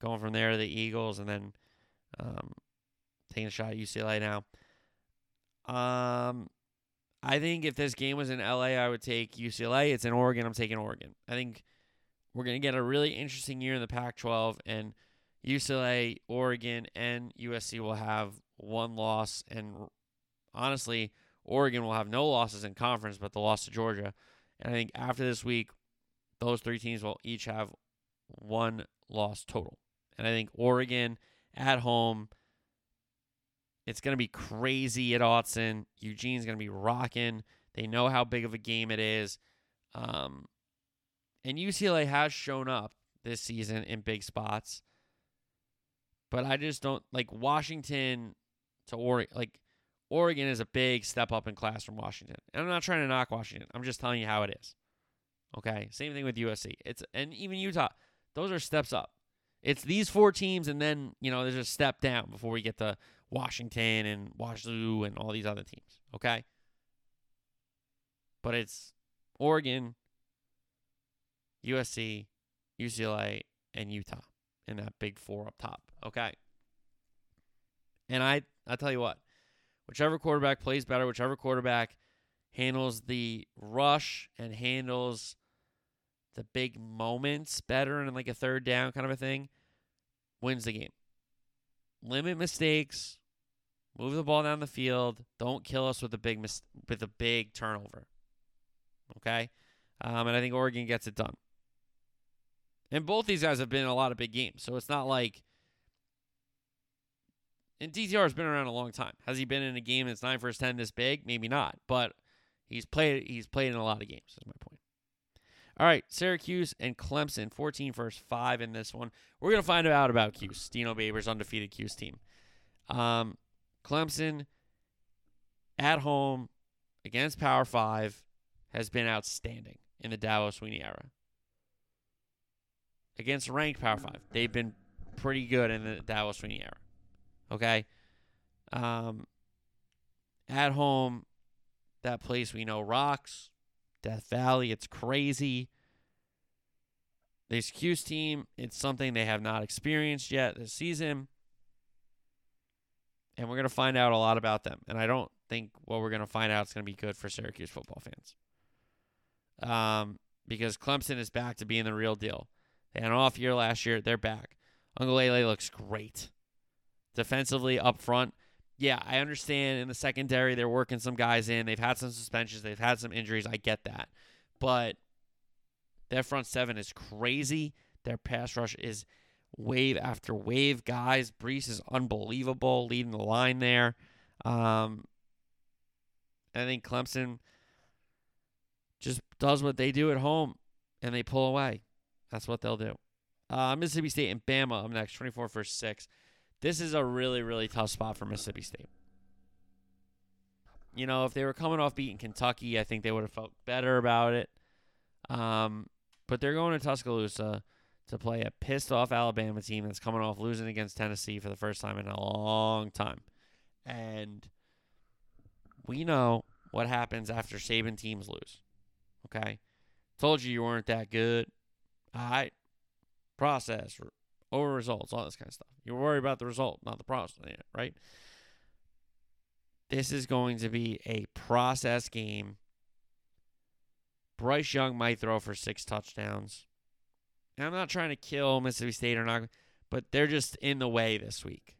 Going from there to the Eagles, and then um, taking a shot at UCLA now. Um, I think if this game was in LA, I would take UCLA. It's in Oregon. I'm taking Oregon. I think we're going to get a really interesting year in the Pac 12, and UCLA, Oregon, and USC will have one loss, and honestly, Oregon will have no losses in conference, but the loss to Georgia. And I think after this week, those three teams will each have one loss total. And I think Oregon at home It's going to be crazy at Autzen. Eugene's going to be rocking. They know how big of a game it is. Um, and UCLA has shown up this season in big spots. But I just don't like Washington to Oregon. Like Oregon is a big step up in class from Washington. And I'm not trying to knock Washington. I'm just telling you how it is. Okay. Same thing with USC. It's and even Utah. Those are steps up. It's these four teams, and then you know there's a step down before we get to Washington and Wazoo and all these other teams. Okay. But it's Oregon, USC, UCLA, and Utah in that big four up top. Okay. And I I tell you what, whichever quarterback plays better, whichever quarterback handles the rush and handles the big moments better and like a third down kind of a thing, wins the game. Limit mistakes, move the ball down the field. Don't kill us with a big mis- with a big turnover. Okay, um, and I think Oregon gets it done. And both these guys have been in a lot of big games, so it's not like. And DTR has been around a long time. Has he been in a game that's nine first ten this big? Maybe not, but he's played. He's played in a lot of games. Is my point. All right, Syracuse and Clemson, 14 first, five in this one. We're gonna find out about Cuse, Dino Babers' undefeated Cuse team. Um, Clemson at home against Power Five has been outstanding in the Dabo Swinney era. Against ranked Power Five, they've been pretty good in the Dabo Swinney era. Okay, um, at home, that place we know rocks. Death Valley, it's crazy. This Cuse team, it's something they have not experienced yet this season. And we're going to find out a lot about them. And I don't think what we're going to find out is going to be good for Syracuse football fans. Um, because Clemson is back to being the real deal. They had an off year last year. They're back. Uiagalelei looks great. Defensively up front, yeah, I understand in the secondary they're working some guys in. They've had some suspensions, they've had some injuries. I get that. But their front seven is crazy. Their pass rush is wave after wave. Guys, Bresee is unbelievable leading the line there. Um, I think Clemson just does what they do at home and they pull away. That's what they'll do. Uh, Mississippi State and Bama up next, 24 for 6. This is a really, really tough spot for Mississippi State. You know, if they were coming off beating Kentucky, I think they would have felt better about it. Um, but they're going to Tuscaloosa to play a pissed off Alabama team that's coming off losing against Tennessee for the first time in a long time. And we know what happens after Saban teams lose. Okay? Told you you weren't that good. All right. Process, over results, all this kind of stuff. You're worried about the result, not the process, right? This is going to be a process game. Bryce Young might throw for six touchdowns. And I'm not trying to kill Mississippi State or not, but they're just in the way this week.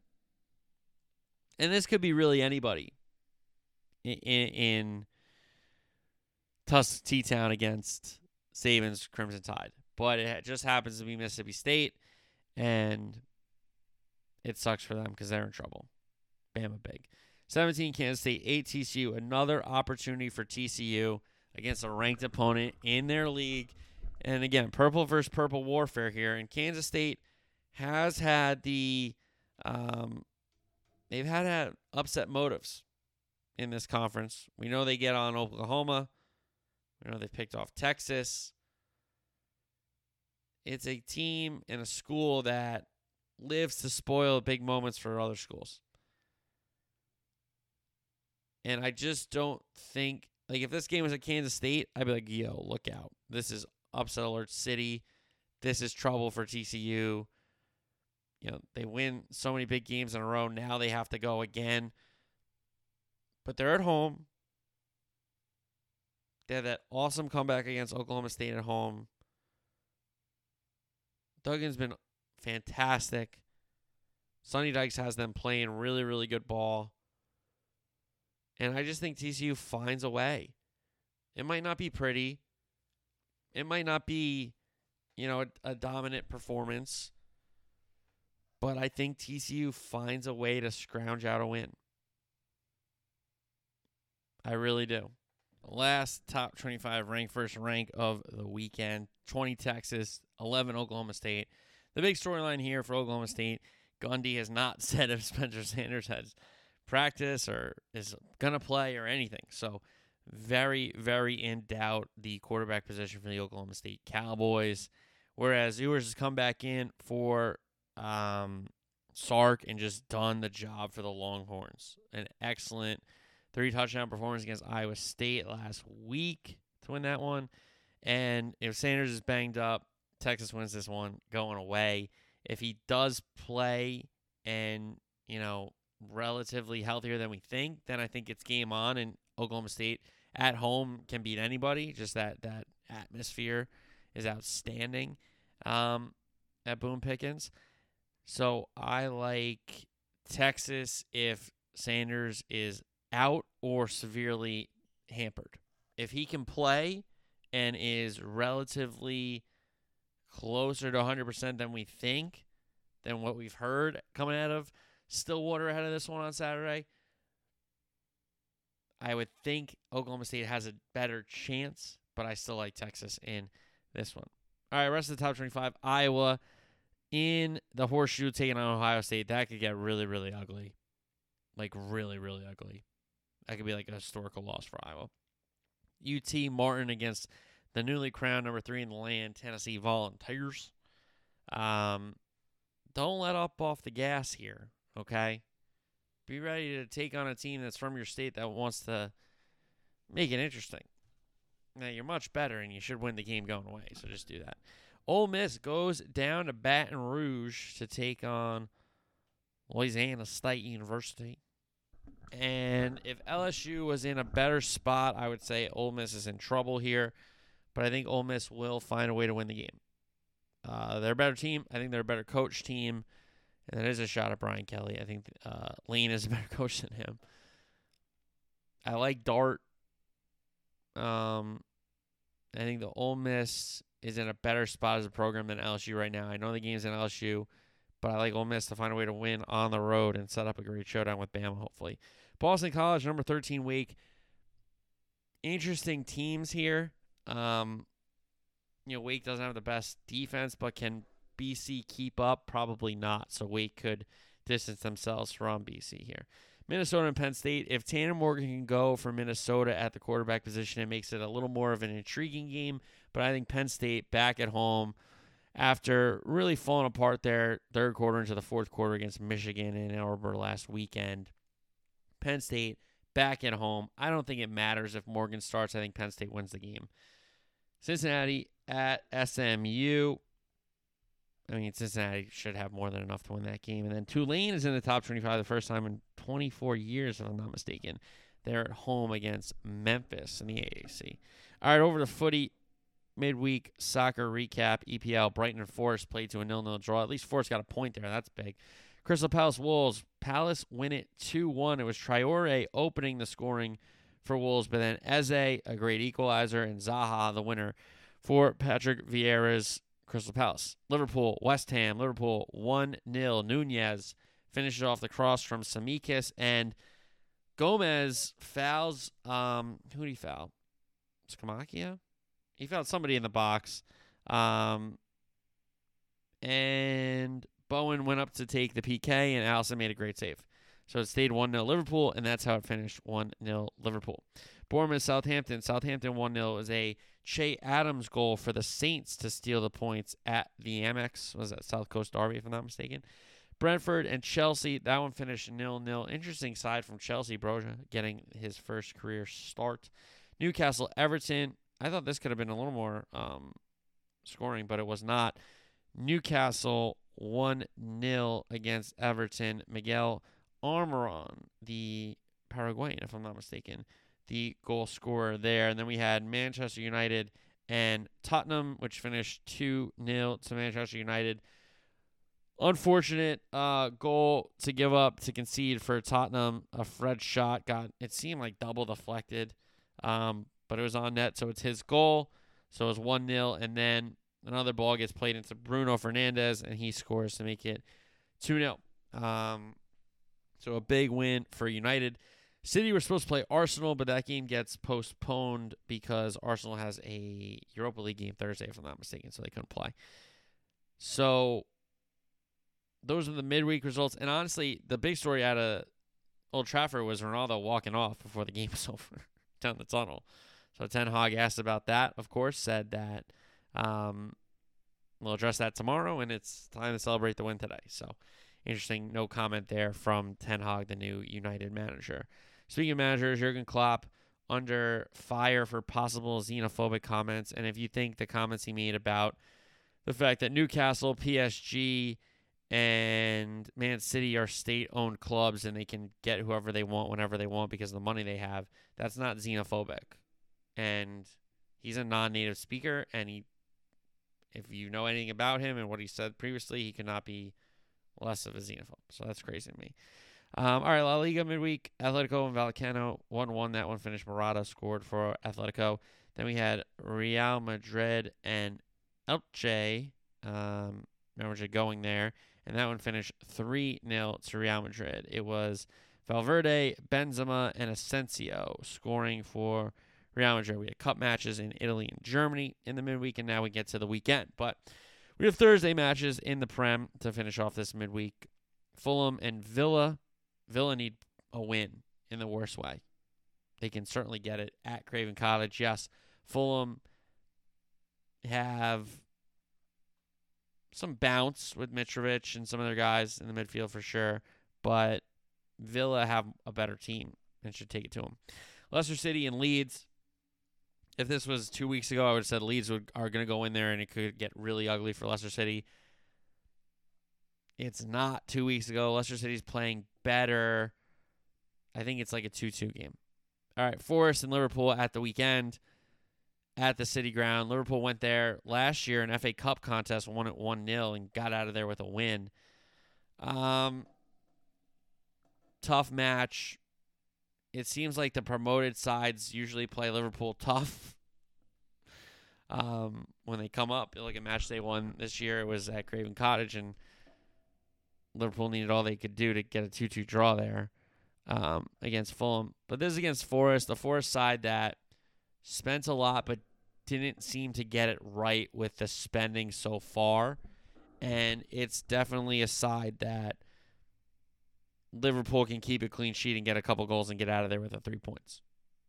And this could be really anybody in, in, in Tusk T Town against Saban's Crimson Tide. But it just happens to be Mississippi State and it sucks for them because they're in trouble. Bama big. 17 Kansas State, 8 TCU. Another opportunity for TCU against a ranked opponent in their league. And again, purple versus purple warfare here. And Kansas State has had the, um, they've had, had upset motives in this conference. We know they get on Oklahoma. We know they picked off Texas it's a team and a school that lives to spoil big moments for other schools. And I just don't think like if this game was at Kansas State, I'd be like, yo, look out. This is upset alert city. This is trouble for TCU. You know, they win so many big games in a row. Now they have to go again. But they're at home. They had that awesome comeback against Oklahoma State at home. Duggan's been fantastic. Sonny Dykes has them playing really, really good ball. And I just think TCU finds a way. It might not be pretty. It might not be, you know, a, a dominant performance. But I think TCU finds a way to scrounge out a win. I really do. Last top 25 rank first rank of the weekend 20 Texas, 11 Oklahoma State. The big storyline here for Oklahoma State Gundy has not said if Spencer Sanders has practice or is going to play or anything. So, very, very in doubt the quarterback position for the Oklahoma State Cowboys. Whereas Ewers has come back in for um, Sark and just done the job for the Longhorns. An excellent three touchdown performance against Iowa State last week to win that one. And if Sanders is banged up, Texas wins this one going away. If he does play and, you know, relatively healthier than we think, then I think it's game on and Oklahoma State at home can beat anybody. Just that that atmosphere is outstanding um, at Boone Pickens. So I like Texas if Sanders is out or severely hampered. If he can play and is relatively closer to 100% than we think, than what we've heard coming out of Stillwater ahead of this one on Saturday, I would think Oklahoma State has a better chance, but I still like Texas in this one. All right, rest of the top 25. Iowa in the horseshoe taking on Ohio State. That could get really, really ugly. Like, really, really ugly. That could be like a historical loss for Iowa. UT Martin against the newly crowned number three in the land, Tennessee Volunteers. Um, don't let up off the gas here, okay? Be ready to take on a team that's from your state that wants to make it interesting. Now you're much better, and you should win the game going away. So just do that. Ole Miss goes down to Baton Rouge to take on Louisiana State University. And if LSU was in a better spot, I would say Ole Miss is in trouble here. But I think Ole Miss will find a way to win the game. Uh, they're a better team. I think they're a better coach team. And that is a shot at Brian Kelly. I think uh, Lane is a better coach than him. I like Dart. Um, I think the Ole Miss is in a better spot as a program than LSU right now. I know the game's in LSU, but I like Ole Miss to find a way to win on the road and set up a great showdown with Bama, hopefully. Boston College, number 13 Wake. Interesting teams here. Um, you know, Wake doesn't have the best defense, but can BC keep up? Probably not. So Wake could distance themselves from BC here. Minnesota and Penn State. If Tanner Morgan can go for Minnesota at the quarterback position, it makes it a little more of an intriguing game. But I think Penn State back at home after really falling apart there third quarter into the fourth quarter against Michigan and Ann Arbor last weekend. Penn State back at home. I don't think it matters if Morgan starts. I think Penn State wins the game. Cincinnati at SMU. I mean, Cincinnati should have more than enough to win that game. And then Tulane is in the top 25 the first time in 24 years, if I'm not mistaken. They're at home against Memphis in the AAC. All right, over to footy. Midweek soccer recap. EPL Brighton and Forest played to a nil-nil draw. At least Forest got a point there. That's big. Crystal Palace Wolves. Palace win it 2-1. It was Traore opening the scoring for Wolves, but then Eze, a great equalizer, and Zaha, the winner for Patrick Vieira's Crystal Palace. Liverpool, West Ham, Liverpool 1 0. Nunez finishes off the cross from Tsimikas, and Gomez fouls. Um, who did he foul? Scamacca? He found somebody in the box. Um, and Bowen went up to take the PK, and Alisson made a great save. So it stayed 1 0 Liverpool, and that's how it finished 1 0 Liverpool. Bournemouth, Southampton. Southampton 1 0 is a Che Adams goal for the Saints to steal the points at the Amex. Was that South Coast Derby, if I'm not mistaken? Brentford and Chelsea. That one finished nil nil. Interesting side from Chelsea. Broja getting his first career start. Newcastle, Everton. I thought this could have been a little more um, scoring, but it was not. Newcastle 1 0 against Everton. Miguel Almiron, the Paraguayan, if I'm not mistaken, the goal scorer there. And then we had Manchester United and Tottenham, which finished 2 0 to Manchester United. Unfortunate uh, goal to give up to concede for Tottenham. A Fred shot got it seemed like double deflected, um, but it was on net, so it's his goal. So it was one 0 and then another ball gets played into Bruno Fernandes, and he scores to make it two 0 um, So a big win for United. City were supposed to play Arsenal, but that game gets postponed because Arsenal has a Europa League game Thursday, if I'm not mistaken, so they couldn't play. So those are the midweek results. And honestly, the big story out of Old Trafford was Ronaldo walking off before the game was over down the tunnel. So Ten Hag asked about that, of course, said that um, we'll address that tomorrow, and it's time to celebrate the win today. So interesting, no comment there from Ten Hag, the new United manager. Speaking of managers, Jurgen Klopp under fire for possible xenophobic comments. And if you think the comments he made about the fact that Newcastle, PSG, and Man City are state owned clubs and they can get whoever they want whenever they want because of the money they have, that's not xenophobic. And he's a non native speaker and he if you know anything about him and what he said previously, he cannot be less of a xenophobe. So that's crazy to me. Um, all right, La Liga midweek, Atletico and Vallecano 1 1. That one finished. Morata scored for Atletico. Then we had Real Madrid and Elche. Um, Real Madrid going there. And that one finished 3 0 to Real Madrid. It was Valverde, Benzema, and Asensio scoring for Real Madrid. We had cup matches in Italy and Germany in the midweek, and now we get to the weekend. But we have Thursday matches in the Prem to finish off this midweek. Fulham and Villa Villa need a win in the worst way. They can certainly get it at Craven Cottage. Yes, Fulham have some bounce with Mitrovic and some other guys in the midfield for sure, but Villa have a better team and should take it to them. Leicester City and Leeds. If this was two weeks ago, I would have said Leeds would, are going to go in there and it could get really ugly for Leicester City. It's not two weeks ago. Leicester City's playing better. I think it's like a 2 2 game. All right, Forest and Liverpool at the weekend at the City Ground. Liverpool went there last year in FA Cup contest, won it 1 0, and got out of there with a win. Um, tough match. It seems like the promoted sides usually play Liverpool tough. Um, when they come up, like a match they won this year, it was at Craven Cottage, and Liverpool needed all they could do to get a 2 2 draw there um, against Fulham. But this is against Forest, the Forest side that spent a lot but didn't seem to get it right with the spending so far. And it's definitely a side that Liverpool can keep a clean sheet and get a couple goals and get out of there with the three points.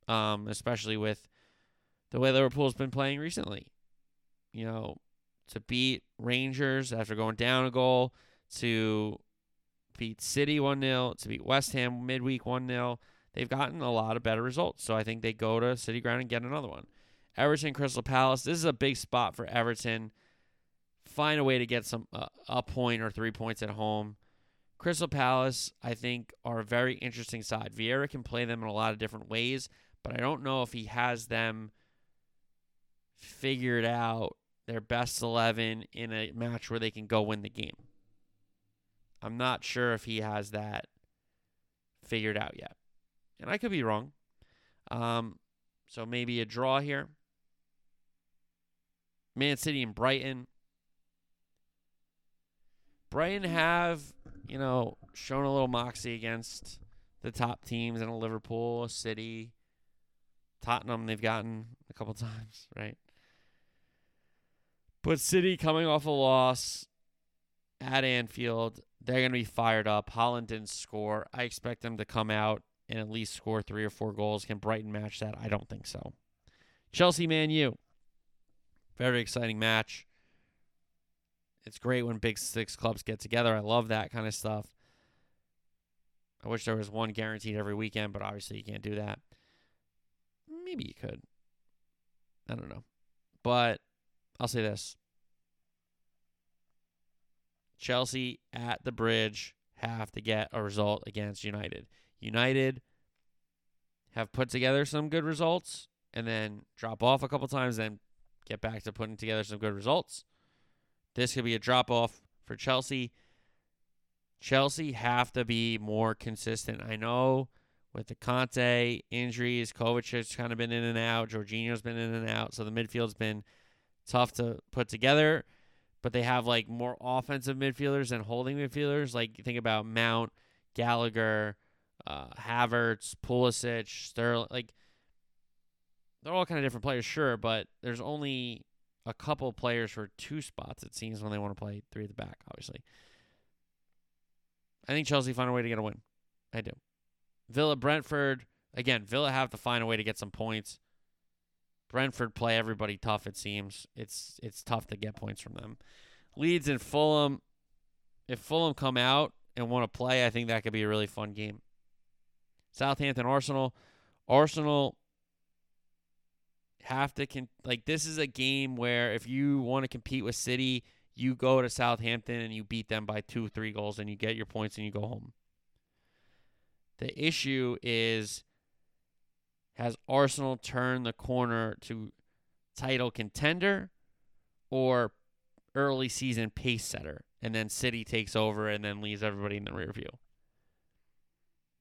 Um, especially with the way Liverpool's been playing recently. You know, to beat Rangers after going down a goal, to beat City 1 0, to beat West Ham midweek 1 0. They've gotten a lot of better results. So I think they go to City Ground and get another one. Everton, Crystal Palace. This is a big spot for Everton. Find a way to get some uh, a point or three points at home. Crystal Palace, I think, are a very interesting side. Vieira can play them in a lot of different ways, but I don't know if he has them figured out their best 11 in a match where they can go win the game. I'm not sure if he has that figured out yet. And I could be wrong. Um, so maybe a draw here. Man City and Brighton. Brighton have, you know, shown a little moxie against the top teams in a Liverpool, City, Tottenham. They've gotten a couple times, right? But City coming off a loss at Anfield, they're going to be fired up. Haaland didn't score. I expect them to come out and at least score three or four goals. Can Brighton match that? I don't think so. Chelsea Man U. Very exciting match. It's great when big six clubs get together. I love that kind of stuff. I wish there was one guaranteed every weekend, but obviously you can't do that. Maybe you could. I don't know. But I'll say this Chelsea at the bridge have to get a result against United. United have put together some good results and then drop off a couple times, then get back to putting together some good results. This could be a drop off for Chelsea. Chelsea have to be more consistent. I know with the Kanté injuries, Kovacic's kind of been in and out, Jorginho's been in and out, so the midfield's been tough to put together but they have like more offensive midfielders and holding midfielders. Like think about Mount, Gallagher, uh, Havertz, Pulisic, Sterling. Like they're all kind of different players, sure, but there's only a couple players for two spots. It seems when they want to play three at the back. Obviously, I think Chelsea find a way to get a win. I do. Villa, Brentford. Again, Villa have to find a way to get some points. Brentford play everybody tough. It seems it's it's tough to get points from them. Leeds and Fulham. If Fulham come out and want to play, I think that could be a really fun game. Southampton, Arsenal. Arsenal have to con- like this is a game where if you want to compete with City, you go to Southampton and you beat them by two, three goals, and you get your points and you go home. The issue is has Arsenal turned the corner to title contender or early season pace setter? And then City takes over and then leaves everybody in the rear view.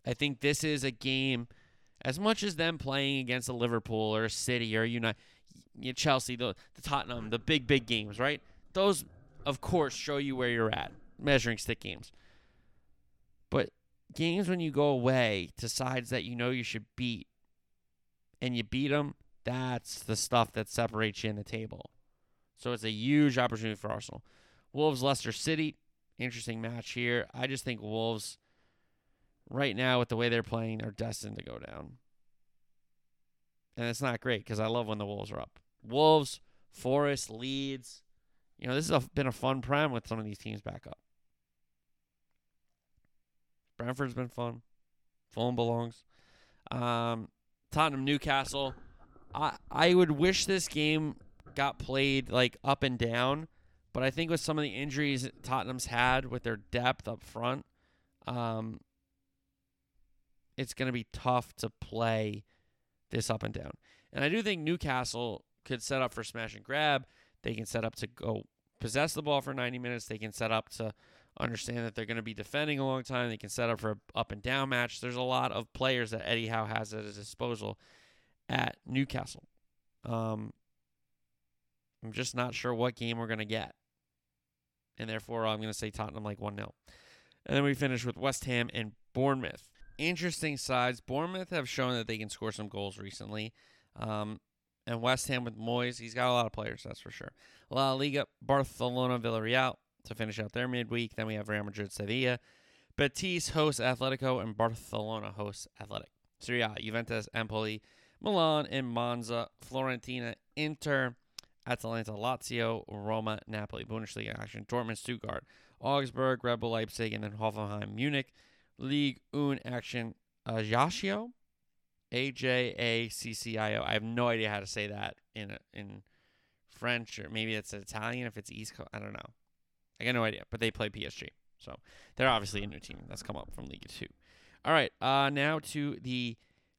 I think this is a game, as much as them playing against a Liverpool or a City or United, Chelsea, the, the Tottenham, the big, big games, right? Those, of course, show you where you're at, measuring stick games. But games when you go away to sides that you know you should beat and you beat them, that's the stuff that separates you in the table. So it's a huge opportunity for Arsenal. Wolves, Leicester City, interesting match here. I just think Wolves, right now, with the way they're playing, are destined to go down. And it's not great because I love when the Wolves are up. Wolves, Forest, Leeds. You know, this has been a fun prem with some of these teams back up. Brentford's been fun. Fulham belongs. Um, Tottenham Newcastle. I I would wish this game got played like up and down, but I think with some of the injuries Tottenham's had with their depth up front, um, it's going to be tough to play this up and down. And I do think Newcastle could set up for smash and grab. They can set up to go possess the ball for 90 minutes. They can set up to understand that they're going to be defending a long time. They can set up for a up and down match. There's a lot of players that Eddie Howe has at his disposal at Newcastle. Um, I'm just not sure what game we're going to get. And therefore, I'm going to say Tottenham like 1 0. And then we finish with West Ham and Bournemouth. Interesting sides. Bournemouth have shown that they can score some goals recently. Um, and West Ham with Moyes, he's got a lot of players, that's for sure. La Liga, Barcelona, Villarreal to finish out their midweek. Then we have Real Madrid, Sevilla. Betis hosts Atletico, and Barcelona hosts Athletic. Serie A, Juventus, Empoli, Milan, and Monza. Fiorentina, Inter, Atalanta, Lazio, Roma, Napoli. Bundesliga action, Dortmund, Stuttgart, Augsburg, Red Bull Leipzig, and then Hoffenheim, Munich. League Un action, Ajaccio, A J A C C I O. I have no idea how to say that in in French or maybe it's Italian if it's East Coast. I don't know. I got no idea, but they play PSG. So they're obviously a new team that's come up from League Two. All right, uh, now to the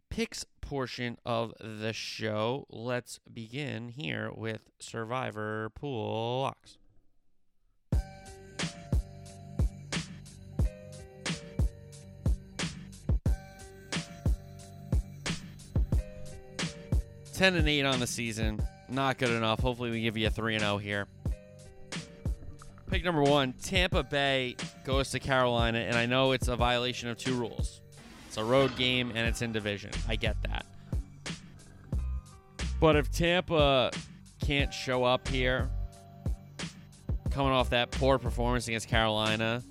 picks portion of the show. Let's begin here with Survivor Pool Locks. Ten and eight on the season, not good enough. Hopefully, we give you a three and zero here. Pick number one Tampa Bay goes to Carolina, and I know it's a violation of two rules. It's a road game and it's in division. I get that. But if Tampa can't show up here, coming off that poor performance against Carolina,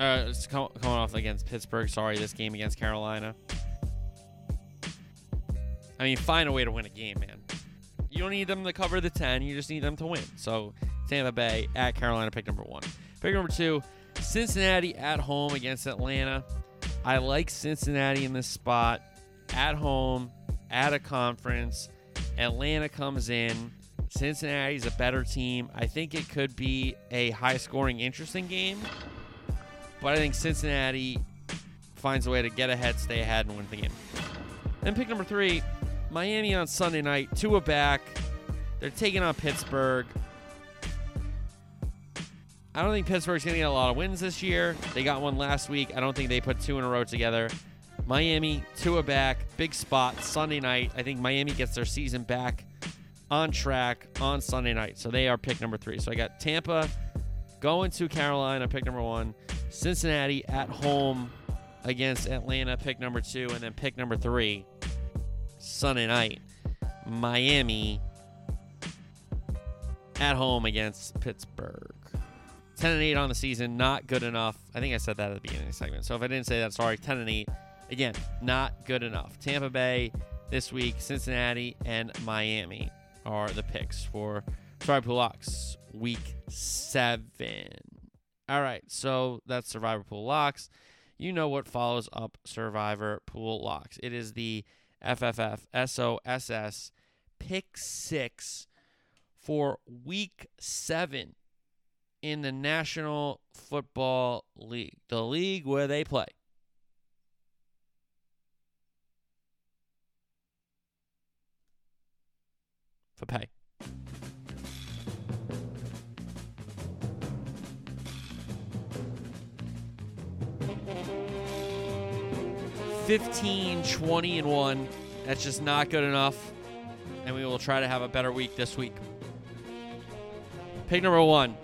uh, it's coming off against Pittsburgh. Sorry, this game against Carolina. I mean, find a way to win a game, man. You don't need them to cover the 10. You just need them to win. So, Tampa Bay at Carolina, pick number one. Pick number two, Cincinnati at home against Atlanta. I like Cincinnati in this spot. At home, at a conference. Atlanta comes in. Cincinnati's a better team. I think it could be a high scoring, interesting game. But I think Cincinnati finds a way to get ahead, stay ahead, and win the game. Then pick number three, Miami on Sunday night. Tua back. They're taking on Pittsburgh. I don't think Pittsburgh's going to get a lot of wins this year. They got one last week. I don't think they put two in a row together. Miami, Tua back, big spot Sunday night. I think Miami gets their season back on track on Sunday night. So they are pick number three. So I got Tampa going to Carolina, pick number one. Cincinnati at home against Atlanta, pick number two, and then pick number three, Sunday night, Miami at home against Pittsburgh. 10 and 8 on the season, not good enough. I think I said that at the beginning of the segment. So if I didn't say that, sorry. 10 and 8. Again, not good enough. Tampa Bay this week, Cincinnati, and Miami are the picks for Survivor Pool Locks week seven. All right, so that's Survivor Pool Locks. You know what follows up Survivor Pool Locks. It is the FFF SOSS pick six for week seven in the National Football League, the league where they play. For pay. Fifteen, twenty, and one. That's just not good enough. And we will try to have a better week this week. Pick number one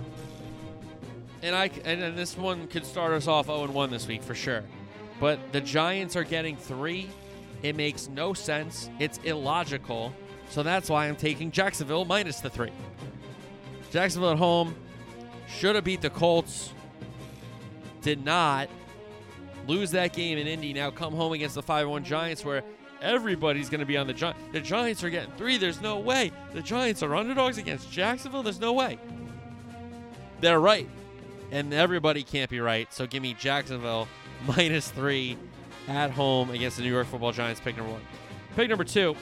and I and, and this one could start us off 0 1 this week for sure. But the Giants are getting three. It makes no sense. It's illogical. So that's why I'm taking Jacksonville minus the three. Jacksonville at home should have beat the Colts. Did not lose that game in Indy. Now come home against the 5 1 Giants where everybody's going to be on the Giants. The Giants are getting three. There's no way. The Giants are underdogs against Jacksonville. There's no way. They're right and everybody can't be right. So give me Jacksonville minus three at home against the New York Football Giants. Pick number one. Pick number two.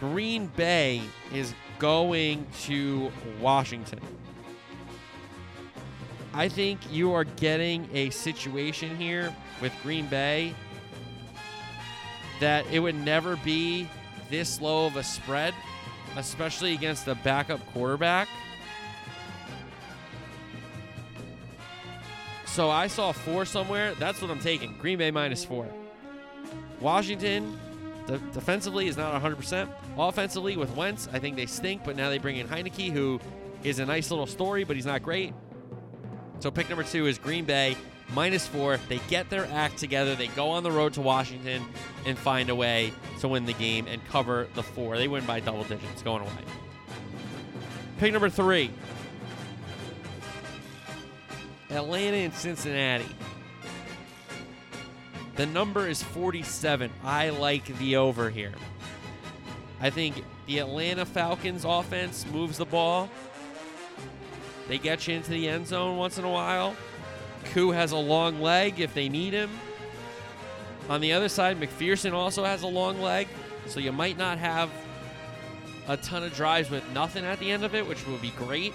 Green Bay is going to Washington. I think you are getting a situation here with Green Bay that it would never be this low of a spread, especially against a backup quarterback. So I saw four somewhere. That's what I'm taking. Green Bay minus four. Washington, de- defensively, is not 100%. Offensively, with Wentz, I think they stink, but now they bring in Heinicke, who is a nice little story, but he's not great. So pick number two is Green Bay minus four. They get their act together. They go on the road to Washington and find a way to win the game and cover the four. They win by double digits going away. Pick number three Atlanta and Cincinnati. The number is 47. I like the over here. I think the Atlanta Falcons offense moves the ball. They get you into the end zone once in a while. Koo has a long leg if they need him. On the other side, McPherson also has a long leg, so you might not have a ton of drives with nothing at the end of it, which would be great.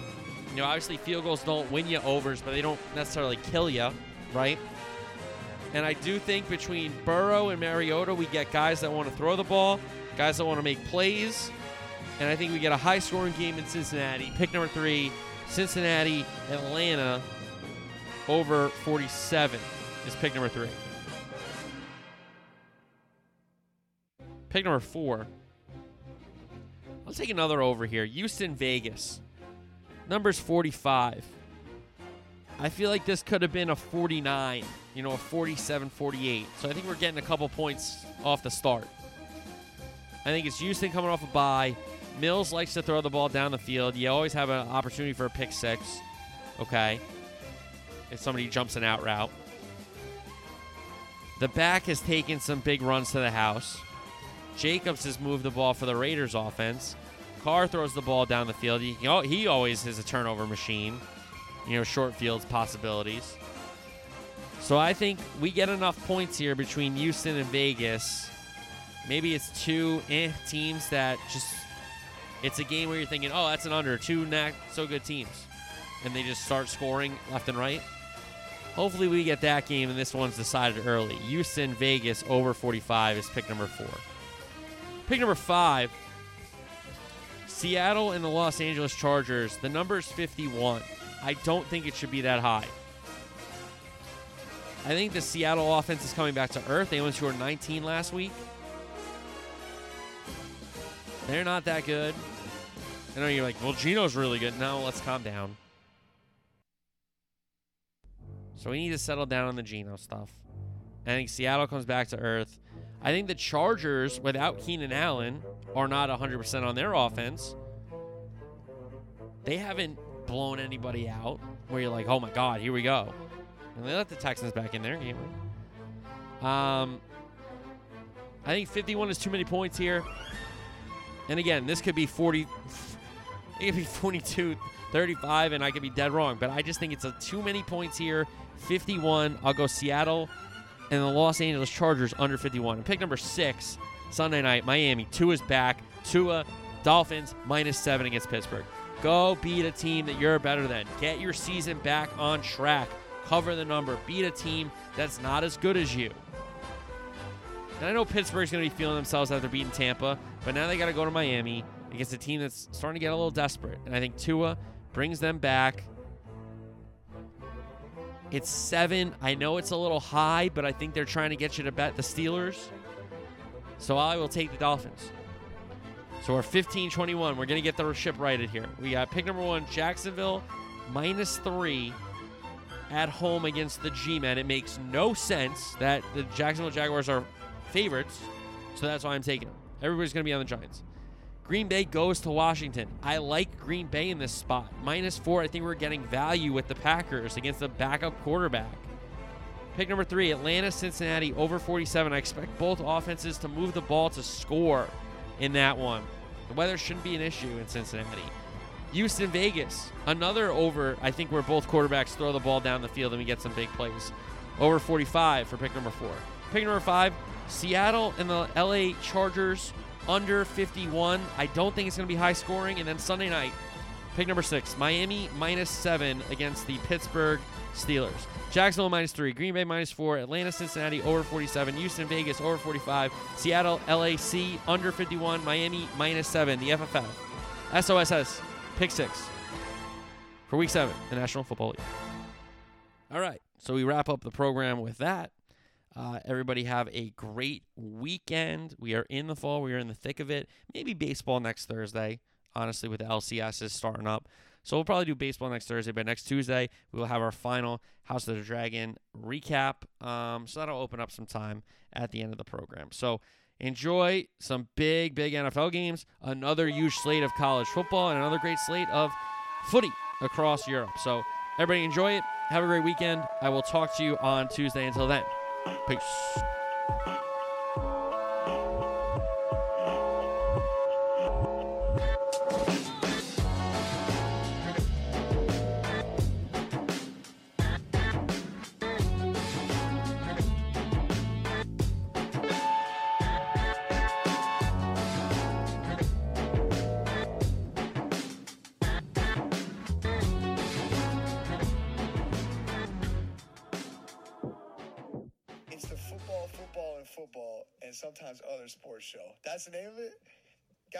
You know, obviously field goals don't win you overs, but they don't necessarily kill you, right? And I do think between Burrow and Mariota, we get guys that want to throw the ball, guys that want to make plays, and I think we get a high scoring game in Cincinnati. Pick number three, Cincinnati, Atlanta, over 47 is pick number three. Pick number four. I'll take another over here. Houston, Vegas. Number's 45. I feel like this could have been a 49, you know, a 47 48. So I think we're getting a couple points off the start. I think it's Houston coming off a bye. Mills likes to throw the ball down the field. You always have an opportunity for a pick six. Okay. If somebody jumps an out route. The back has taken some big runs to the house. Jacobs has moved the ball for the Raiders offense. Carr throws the ball down the field. He, he always is a turnover machine. You know, short fields possibilities. So I think we get enough points here between Houston and Vegas. Maybe it's two eh, teams that just it's a game where you're thinking, oh, that's an under. Two not so good teams. And they just start scoring left and right. Hopefully we get that game and this one's decided early. Houston, Vegas over 45 is pick number four. Pick number five Seattle and the Los Angeles Chargers, the number is 51. I don't think it should be that high. I think the Seattle offense is coming back to earth. They only scored 19 last week. They're not that good. I know you're like, well, Geno's really good. No, let's calm down. So we need to settle down on the Geno stuff. I think Seattle comes back to earth. I think the Chargers, without Keenan Allen, are not 100% on their offense. They haven't blown anybody out where you're like, oh my God, here we go. And they let the Texans back in their game. Um, I think 51 is too many points here. And again, this could be 40, it could be 42, 35, and I could be dead wrong. But I just think it's a too many points here. 51. I'll go Seattle and the Los Angeles Chargers under 51. And pick number six, Sunday night, Miami. Tua's back. Tua, Dolphins, minus seven against Pittsburgh. Go beat a team that you're better than. Get your season back on track. Cover the number. Beat a team that's not as good as you. And I know Pittsburgh's going to be feeling themselves after beating Tampa, but now they got to go to Miami against a team that's starting to get a little desperate. And I think Tua brings them back. It's seven. I know it's a little high, but I think they're trying to get you to bet the Steelers. So I will take the Dolphins. So we're 15 21. We're going to get the ship righted here. We got pick number one Jacksonville minus three at home against the G Men. It makes no sense that the Jacksonville Jaguars are favorites. So that's why I'm taking them. Everybody's going to be on the Giants. Green Bay goes to Washington. I like Green Bay in this spot. Minus four, I think we're getting value with the Packers against the backup quarterback. Pick number three, Atlanta, Cincinnati, over 47. I expect both offenses to move the ball to score in that one. The weather shouldn't be an issue in Cincinnati. Houston, Vegas, another over, I think, where both quarterbacks throw the ball down the field and we get some big plays. Over 45 for pick number four. Pick number five, Seattle and the LA Chargers under 51. I don't think it's going to be high scoring. And then Sunday night, pick number six, Miami minus seven against the Pittsburgh Steelers. Jacksonville minus three, Green Bay minus four, Atlanta, Cincinnati over 47, Houston, Vegas over 45, Seattle, LAC under 51, Miami minus seven, the FFF. SOSS, pick six for week seven, the National Football League. All right, so we wrap up the program with that. Uh, everybody have a great weekend. We are in the fall. We are in the thick of it. Maybe baseball next Thursday, honestly, with the LCS is starting up. So we'll probably do baseball next Thursday, but next Tuesday we will have our final House of the Dragon recap. Um, so that'll open up some time at the end of the program. So enjoy some big, big NFL games, another huge slate of college football, and another great slate of footy across Europe. So everybody enjoy it. Have a great weekend. I will talk to you on Tuesday. Until then. Peace.